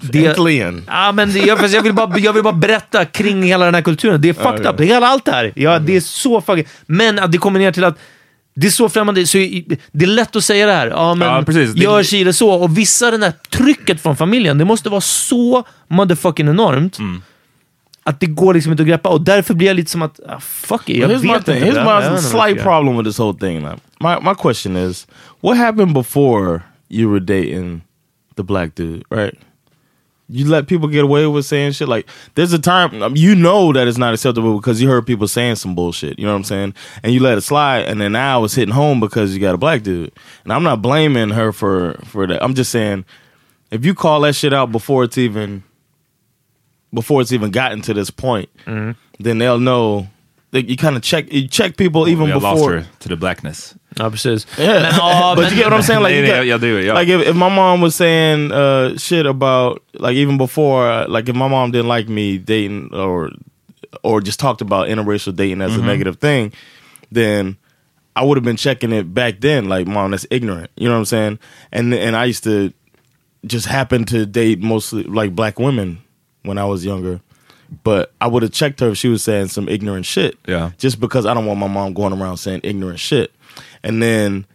det, Äntligen. Ja, men det, jag, jag, vill bara, jag vill bara berätta kring hela den här kulturen. Det är fucked okej. up. Det är hela allt det här. Ja, det är så fucking... Men att det kommer ner till att det är så främmande. Så det är lätt att säga det här. Ja, men Ja, precis. Gör si eller så. Och vissa, det där trycket från familjen, det måste vara så motherfucking enormt. Mm. Att det går liksom inte att greppa. Och därför blir jag lite som att, ah, fuck it, jag here's my vet thing. inte. Here's my slight problem with this whole thing. Now. My my question is, what happened before you were dating the black dude? Right? You let people get away with saying shit like there's a time um, you know that it's not acceptable because you heard people saying some bullshit. You know what I'm saying? And you let it slide, and then now it's hitting home because you got a black dude. And I'm not blaming her for for that. I'm just saying if you call that shit out before it's even before it's even gotten to this point, then they'll know. That you kind of check you check people even We lost before. her to the blackness. Ja, precis. Yeah, Men, ja, but men- you get what I'm saying? Like, Nej, nej, got- jag- jag do, ja. like if, if my mom was saying uh, shit about like even before, uh, like if my mom didn't like me dating or or just talked about interracial dating as Mhm. a negative thing, then I would have been checking it back then. Like, mom, that's ignorant. You know what I'm saying? And and I used to just happen to date mostly like black women when I was younger. But I would have checked her if she was saying some ignorant shit. Yeah. Just because I don't want my mom going around saying ignorant shit. And then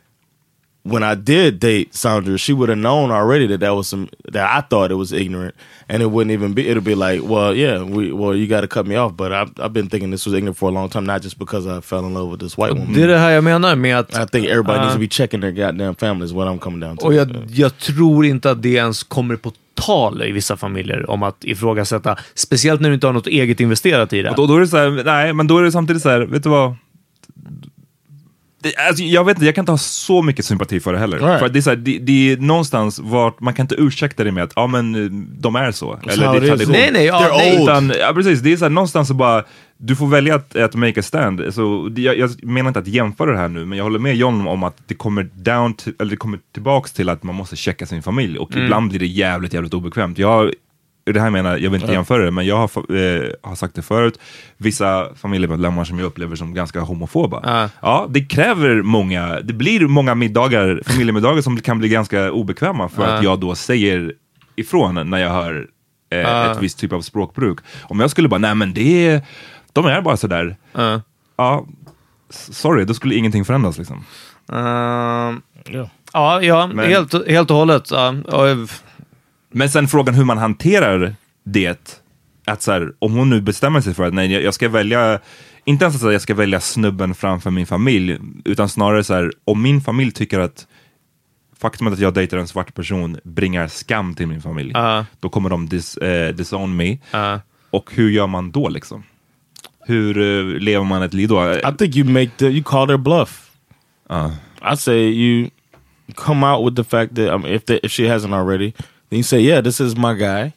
when I did date Sandra, she would have known already that that was some that I thought it was ignorant, and it wouldn't even be. It'll be like, well, yeah, we, well, you got to cut me off, but I've, I've been thinking this was ignorant for a long time, not just because I fell in love with this white woman. Det är det här jag menar med att... I think everybody Ja. needs to uh-huh. be checking their goddamn families. What I'm coming down to. Och jag, jag tror inte att det ens kommer på tal i vissa familjer om att ifrågasätta, speciellt när du inte har något eget investerat i det. Och då, då är det så här, nej, men då är det samtidigt så här, vet du vad? Det, alltså, jag vet inte, jag kan inte ha så mycket sympati för det heller. Right. För det är, så här, det, det är någonstans vart, man kan inte ursäkta det med att ja, men, eh, de är så. Eller how det är tradition. Nej, nej, ja, nej. old. Utan, ja, precis, det är så här, någonstans så bara, du får välja att, att make a stand. Så, det- jag, jag menar inte att jämföra det här nu, men jag håller med John om att det kommer, down to, eller det kommer tillbaks till att man måste checka sin familj. Och Mm. ibland blir det jävligt, jävligt obekvämt. Jag det här menar jag vill inte jämföra det, men jag har, eh, har sagt det förut, vissa familjemedlemmar som jag upplever som ganska homofoba. Ja. Ja, det kräver många, det blir många middagar, familjemiddagar som kan bli ganska obekväma för att jag då säger ifrån när jag hör eh, Ja. ett visst typ av språkbruk. Om jag skulle bara, nej men det är, de är bara sådär. Ja. Ja, sorry, då skulle ingenting förändras liksom. Yeah. ja, ja Men- helt, helt och hållet. Ja, och, Men sen frågan hur man hanterar det. Att så här, om hon nu bestämmer sig för att nej, jag- ska välja, inte ens att jag ska välja snubben framför min familj, utan snarare så här, om min familj tycker att faktumet att jag dejtar en svart person bringar skam till min familj, Ja. då kommer de dis, eh, disown me. Ja. Och hur gör man då liksom? Hur eh, lever man ett liv då? I think you make the you call their bluff. Ja. I say you come out with the fact that I mean, if they, if she hasn't already, then you say, yeah, this is my guy,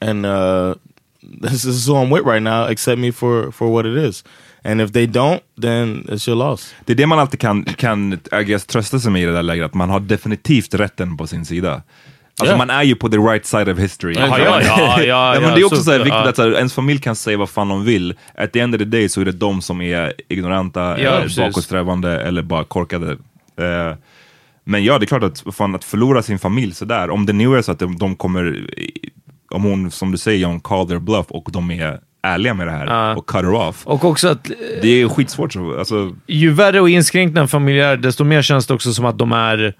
and uh, this is who I'm with right now. Accept me for for what it is. And if they don't, then it's your loss. Det är det man alltid kan, kan I guess, trösta sig med i det där läget, att man har definitivt rätten på sin sida. Alltså Ja. man är ju på the right side of history. Ja, ja, ja, ja, men ja, det är också så- så här viktigt ja. att så här, ens familj kan säga vad fan de vill. At the end of the day så är det de som är ignoranta, eller precis. bakåtsträvande eller bara korkade. Eh, men ja, det är klart att, fan, att förlora sin familj sådär, om det nu är så att de, de kommer, om hon som du säger, John, call their bluff och de är ärliga med det här Ja. och cut her off. och också att Det är skitsvårt. Så, alltså, ju värre och inskränkt en familj är, desto mer känns det också som att de är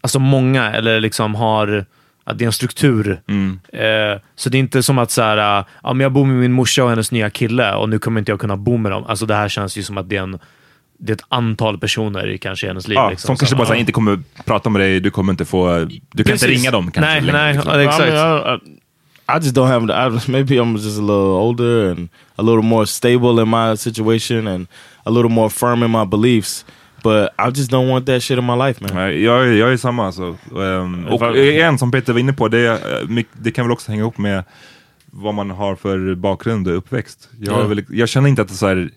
alltså många, eller liksom har att det är en struktur. Mm. Eh, så det är inte som att så här, äh, ja, men jag bor med min morsa och hennes nya kille och nu kommer inte jag kunna bo med dem. Alltså det här känns ju som att det är, en, det är ett antal personer i kanske hennes liv. Ja, liksom. som kanske Så, bara så här, ja. inte kommer prata med dig, du kommer inte få, du kan Precis. inte ringa dem kanske. Nej, längre, nej, liksom. exakt. I, mean, I, I, just don't have. I, maybe I'm just a little older and a little more stable in my situation and a little more firm in my beliefs. But I just don't want that shit in my life, man. Nej, jag, är- jag är samma alltså. Um, och igen, som Peter var inne på, det, eh, det kan väl också hänga ihop med vad man har för bakgrund och uppväxt. Jag, Ja. väl, jag känner inte att det är så här,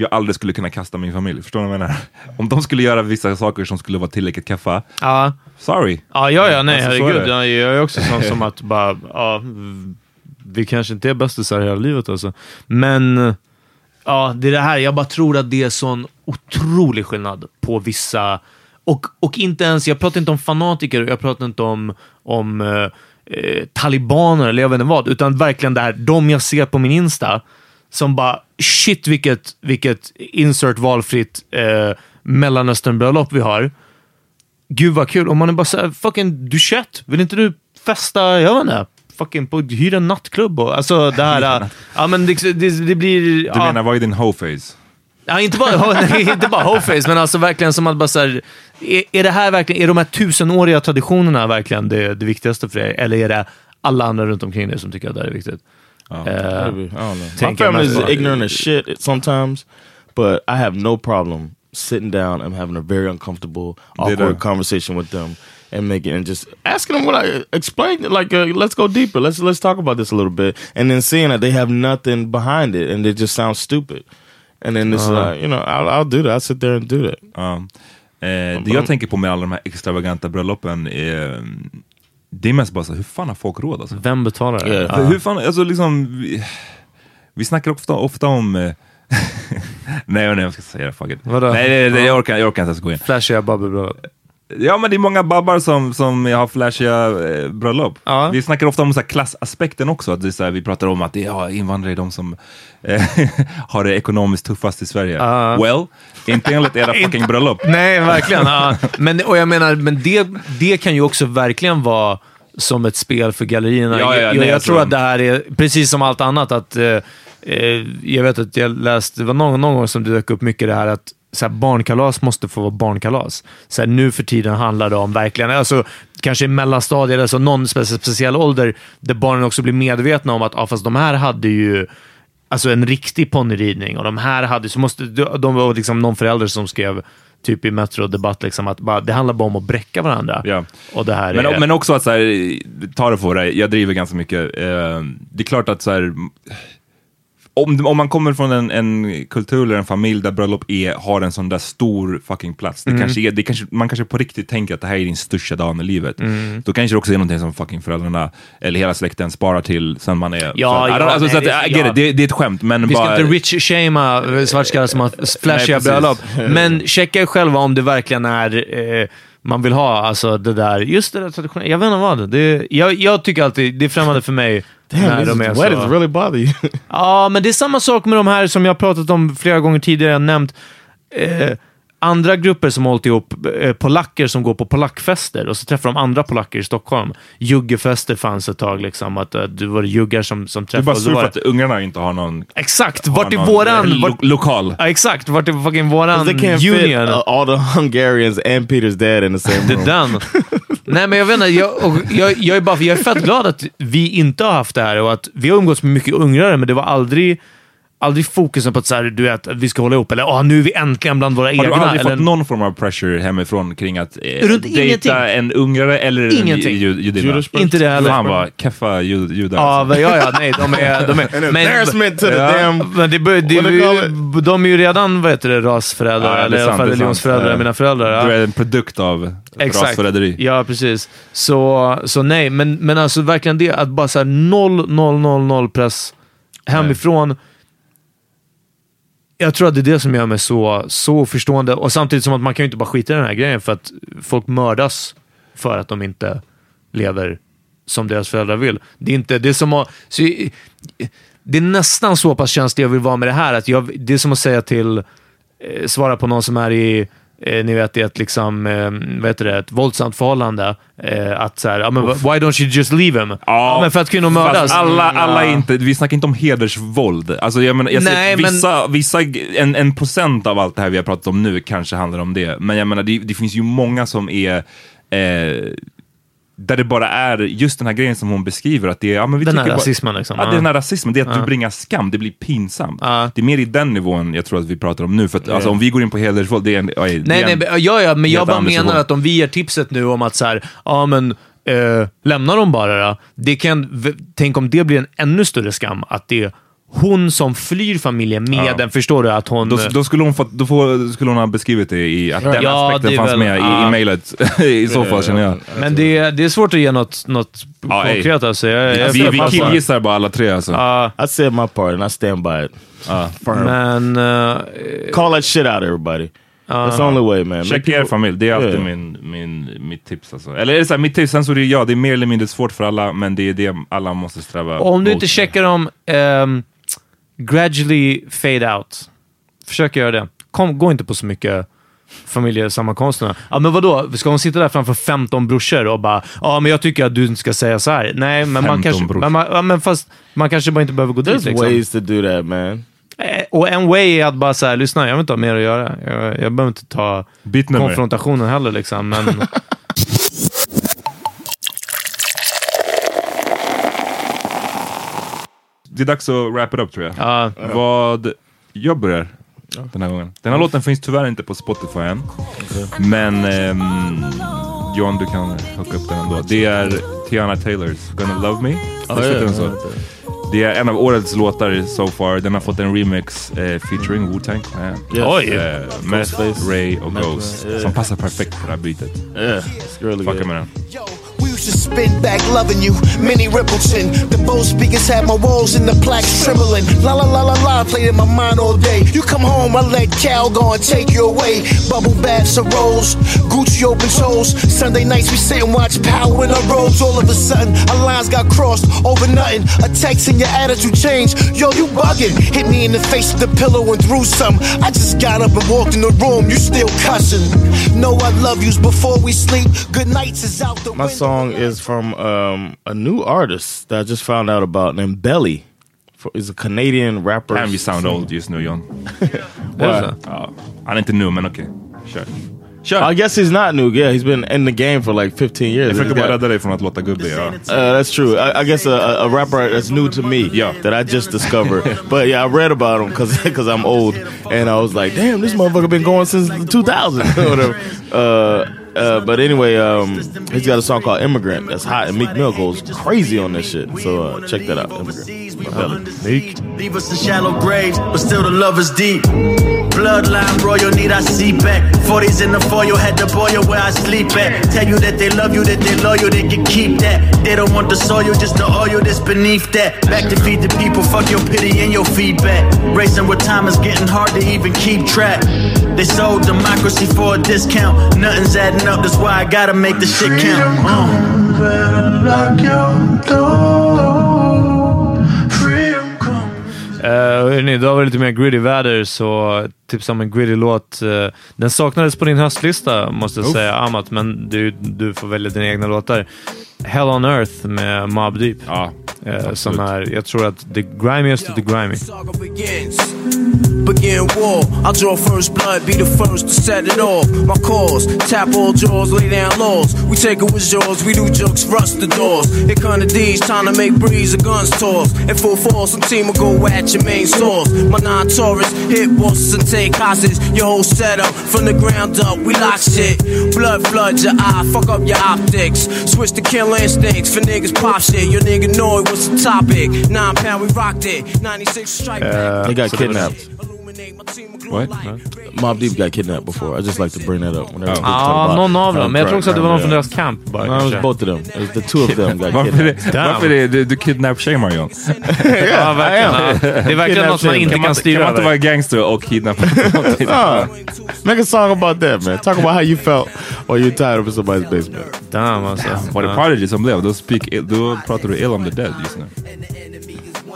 jag aldrig skulle kunna kasta min familj, förstår du vad jag menar? Om de skulle göra vissa saker som skulle vara tillräckligt kaffa, Ja, sorry. ja, ja, ja nej Alltså, herregud. jag är också sån som att bara, ja, vi kanske inte är bästisar hela livet alltså. Men ja, det är det här. Jag bara tror att det är sån otrolig skillnad på vissa... Och, och inte ens, jag pratar inte om fanatiker, jag pratar inte om, om eh, eh, talibaner eller jag vet inte vad, utan verkligen det här, de jag ser på min Insta, som bara shit vilket, vilket insert valfritt eh, Mellanösternbröllop vi har. Gud vad kul. Om man är bara såhär, fucking du 21, vill inte du festa, jag vet inte, fucking på, hyra en nattklubb och alltså det här, äh, ja men det, det, det blir... Du ja, menar, vad är din hoe-face? Ja, inte bara, nej, inte bara hoeface, men alltså verkligen som att bara så här, är, är det här verkligen, är de här tusenåriga traditionerna verkligen det, det viktigaste för dig? Eller är det alla andra runt omkring dig som tycker att det här är viktigt? Eh, Maybe. I don't know. My family is ignorant as shit sometimes, but I have no problem sitting down and having a very uncomfortable, awkward conversation with them and making and just asking them what I explain. It like, uh, let's go deeper. Let's let's talk about this a little bit, and then seeing that they have nothing behind it and it just sounds stupid. And then it's Uh-huh. like, you know, I'll, I'll do that. I'll sit there and do that. Ja. Eh, det jag tänker på med alla de här extravaganta bröllopen, är, det är mest bara så här, hur fan har folk råd alltså? Vem betalar det? Ja. Hur fan, alltså liksom, vi, vi snackar ofta, ofta om... Eh, nej, nej, jag ska säga det, fuck it. Vadå? Nej, nej, nej, jag orkar, jag orkar inte ens gå in. Flashiga bubbelbröllop. Ja men det är många babbar som, som har flashiga eh, bröllop. Vi snackar ofta om så här klassaspekten också. Att det är så här, vi pratar om att ja, invandrare är de som eh, har det ekonomiskt tuffast i Sverige. Well, inte enligt era fucking bröllop. Nej, verkligen. ja. men, och jag menar, men det, det kan ju också verkligen vara som ett spel för gallerierna. Ja, ja, jag nej, jag alltså- tror att det här är, precis som allt annat, att eh, eh, jag vet att jag läste, det var någon, någon gång som det dök upp mycket det här att så här, barnkalas måste få vara barnkalas. Så här, nu för tiden handlar det om verkligen, alltså, kanske i mellanstadiet, alltså någon spe speciell ålder, där barnen också blir medvetna om att ah, fast de här hade ju alltså en riktig ponnyridning och de här hade, så måste, de var liksom någon förälder som skrev typ i Metro Debatt liksom att bara, det handlar bara om att bräcka varandra. Ja. Och det här Men, är... men också att så här, ta det på dig, jag driver ganska mycket. Eh, det är klart att så här, om, om man kommer från en, en kultur eller en familj där bröllop är, har en sån där stor fucking plats, det Mm. kanske är, det kanske, man kanske på riktigt tänker att det här är din största dagen i livet. Mm. Då kanske det också är någonting som fucking föräldrarna eller hela släkten sparar till sen man är... Ja, så, ja, alltså, så att, nej, I get ja. det, det är ett skämt, men Vi ska bara... inte rich-shamea svartskallar som har flashiga bröllop, men checka själva om det verkligen är eh, man vill ha alltså det där, just det där traditionella. Jag vet inte vad. Det, jag, jag tycker alltid, det är främmande för mig. Damn, de är weddings så. really bother you. Ja, men det är samma sak med de här som jag har pratat om flera gånger tidigare, jag nämnt. Eh, andra grupper som har hållit ihop, eh, polacker som går på polackfester och så träffar de andra polacker i Stockholm. Juggefester fanns ett tag, liksom, att eh, det var juggar som, som Du är träffade. bara sur var för det- att ungarna inte har någon... Exakt! har Vart är någon, våran... eh, lo- Vart, lokal. ja, exakt! Vart är fucking våran can't fit union? uh, all the Hungarians and Peter's dad in the same Det room. är den. Nej, men jag vet inte. Jag, och jag, jag, är bara, jag är fett glad att vi inte har haft det här och att vi har umgåtts med mycket ungrare, men det var aldrig, aldrig fokusen på att, så här, du vet, att vi ska hålla ihop eller "Åh, nu är vi äntligen bland våra Har egna. du aldrig eller, fått någon form av pressure hemifrån kring att eh, Runt dejta ingenting. en ungrare eller Ingenting. en ju- judinna? Inte det heller. Fan vad keffa jud- judar. Ja, alltså. ja, ja, nej, de är... De men, embarrassment to the Ja. damn... men det, det, you call de är ju redan, vad heter det, rasföräldrar, Ja, det eller i alla fall det Ja. mina föräldrar. Ja. Du är en produkt av Exakt. rasförräderi. Ja, precis. Så, så nej, men, men alltså verkligen det att bara såhär noll, noll, noll, noll press hemifrån. Jag tror att det är det som gör mig så, så förstående. Och samtidigt som att man kan ju inte bara skita i den här grejen för att folk mördas för att de inte lever som deras föräldrar vill. Det är, inte, det är, som att, så, det är nästan så pass känsligt jag vill vara med det här. Att jag, det är som att säga till, eh, svara på någon som är i eh, ni vet, i ett, liksom, eh, vad heter det, ett våldsamt förhållande. Eh, att så här, ja, men, why don't you just leave him? Ja, men för att kvinnor mördas. Alla, alla är Ja. inte, vi snackar inte om hedersvåld. Alltså jag menar, jag Nej, men- vissa, vissa, en, en procent av allt det här vi har pratat om nu kanske handlar om det. Men jag menar, det, det finns ju många som är eh, där det bara är just den här grejen som hon beskriver. Att det är, ja, men vi Den här bara- rasismen liksom. Ja, det är den här rasismen. Det är att Ja. du bringar skam. Det blir pinsamt. Ja. Det är mer i den nivån jag tror att vi pratar om nu. För att, alltså, om vi går in på hedersvåld, det är en... Oj, det Nej, är nej, en, men- ja, ja, men jag bara menar att om vi ger tipset nu om att så här, ja men eh, lämna dem bara då. Det kan, tänk om det blir en ännu större skam, att det är hon som flyr familjen med Ja. den, förstår du? Att hon... Då, då, skulle hon fått, då får, skulle hon ha beskrivit det i att den Ja, aspekten fanns väl- med i, ja. i mejlet. I så fall känner jag. men det, är- det är svårt att ge något, något Ja, konkret alltså. Jag, jag Vi, vi killgissar bara alla tre alltså. Ja, I said my part and I stand by it. Firm. men... eh, Call that shit out everybody. That's the only way man. Make Check er familj, det är alltid Yeah. min, min, mitt tips. Alltså. Eller är det så här, mitt tips, sen så är det, ja, det är mer eller mindre svårt för alla, men det är det alla måste sträva Om du mot. inte checkar dem, ehm, gradually fade out. Försök göra det. Kom, gå inte på så mycket familjesammankomsterna. Ja, men vadå? Ska hon sitta där framför 15 brorsor och bara ja, men jag tycker att du inte ska säga så här. Nej, men man 15 kanske... brorsor. Men, man, ja, men fast man kanske bara inte behöver gå dit. There's Liksom. ways to do that man. Eh, Och en way är att bara säga, lyssna, jag vill inte ha mer att göra. Jag, jag behöver inte ta konfrontationen heller. Liksom, men... Det är dags att wrap it up tror jag. Ja. Vad... Jag börjar den här gången. Den här låten finns tyvärr inte på Spotify än. Men ehm, John, du kan hooka upp den ändå. Det är Tiana Taylors Gonna Love Me. Visst heter den så? Det är en av årets låtar so far. Den har fått en remix eh, featuring Wu-Tang Clan. Yes. Oj. Eh, Meth. Ray och Ghost. yeah. Som passar perfekt på det här bytet. Yeah, really Fucka med den. Used just spin back loving you. Minnie Rippleton. The Bose speakers had my walls and the plaques trembling. La la la la la, played in my mind all day. You come home, I let Cal go and take you away. Bubble baths and rolls, Gucci open toes. Sunday nights we sit and watch Power in our robes. All of a sudden, our lines got crossed over nothing. A text and your attitude changed. Yo, you bugging. Hit me in the face with the pillow and threw some. I just got up and walked in the room. You still cussing. Know I love yous before we sleep. Good nights is out the My song is from um, a new artist that I just found out about named Belly. For, is a Canadian rapper. Damn you sound singer. old just nu John. Why? Ja, han är inte nu men okej. Kör. Kör! I guess he's not new. Yeah, he's been in the game for like 15 years. Jag försöker He's bara got- rädda dig från att låta gubbig. Ja. Uh, that's true. I, I guess a, a- a rapper that's new to me Yeah. that I just discovered. but yeah, I read about him because I'm old, and I was like, damn, this motherfucker been going since 2000 or whatever. Uh, uh, but anyway, um, he's got a song called "Immigrant" that's hot, and Meek Mill goes crazy on this shit. So uh, check that out. "Immigrant" Meek. Leave us in shallow graves, but still the love is deep. Bloodline royal, need I see back. 40s in the foil, had to boil where I sleep at. Tell you that they love you, that they loyal, they can keep that. They don't want the soil, just the oil that's beneath that. Back to feed the people, fuck your pity and your feedback. Racing with time is getting hard to even keep track. They sold democracy for a discount. Nothing's adding up, that's why I gotta make the shit count. Uh. Uh, hörni, idag var det lite mer gritty väder, så tipsa om en gritty låt. Eh, den saknades på din höstlista, måste jag säga, Amat, men du, du får välja dina egna låtar. Hell on Earth med Mob Deep. Ja, Eh, som är, jag tror att the grimiest of the grimy. Begins. Begin war. I'll draw first blood, be the first to set it off. My cause, tap all jaws, lay down laws. We take it with yours, we do jokes, rust the doors. It kind of D's, trying to make breeze of guns toss. In full force, some team will go at your main source. My non Taurus hit bosses and take hostage. Your whole setup from the ground up, we lock shit. Blood floods your eye, fuck up your optics. Switch to kill instincts for niggas pop shit. Your nigga know it was the topic. Nine pound, we rocked it. 96 strike back. Uh, they got så det var- kidnapped. What? Mob Deep got kidnapped before. I just like to bring that up. Whenever Ja, about någon av dem. Men jag tror också att det var någon från deras camp bara. No, it was both of them. It was the two of them got kidnapped. varför är du, du kidnap-shamear John? Ja, verkligen. Det är verkligen något man inte kan, styra kan man inte vara över. gangster och kidnappa? Ah, make a song about that, man. Talk about how you felt while you're tired of in somebody's basement. Damn, alltså. Var det. Prodigy som blev? Då pratar du ill om the dead just nu.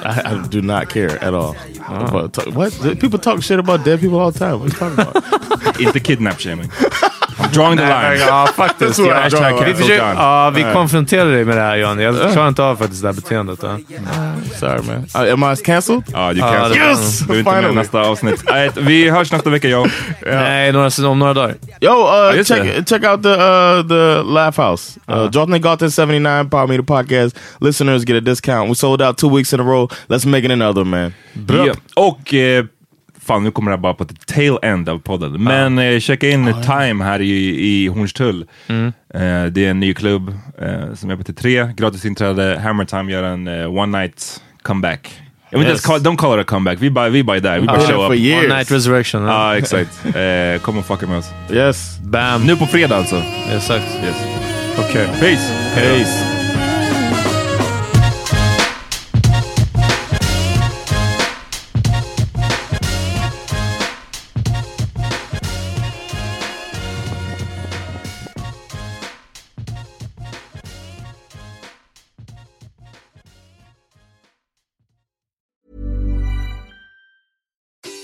I, I do not care at all. Oh. About what? People talk shit about dead people all the time. What are you talking about? it's the kidnap-shaming. I'm drawing the line. Ja, faktiskt. That's what Ja, I'm drawing vi, försöker, ja, vi konfronterade dig med det här Johan. Jag klarar inte av faktiskt det här beteendet. Ja. Sorry, man. Uh, am I cancelled? Ja, du kan det- Yes! Du är inte med nästa avsnitt. Vi hörs nästa vecka, jag. Nej, några, om några dagar. Yo, uh, check det. check out the uh, the Laugh House. Uh, Jotney Gatan seventy nine Power Meter Podcast listeners get a discount. We sold out two weeks in a row. Let's make it another, man. Ja. Och eh, fan, nu kommer det här bara på the tail end av podden. Men eh, checka in Time här i, i Hornstull. Mm. Eh, det är en ny klubb eh, som är på till tre. Gratis inträde. Hammer Time gör en eh, one night comeback. Jag vill inte Yes. ens call, don't call it a comeback. Vi bara, vi bara är där. Vi bara show up. years. One night resurrection. Ja, Ja. exakt. Eh, kom och fucka med oss. Yes. Bam. Nu på fredag alltså. Exakt. Yes. Okej. Peace! Peace.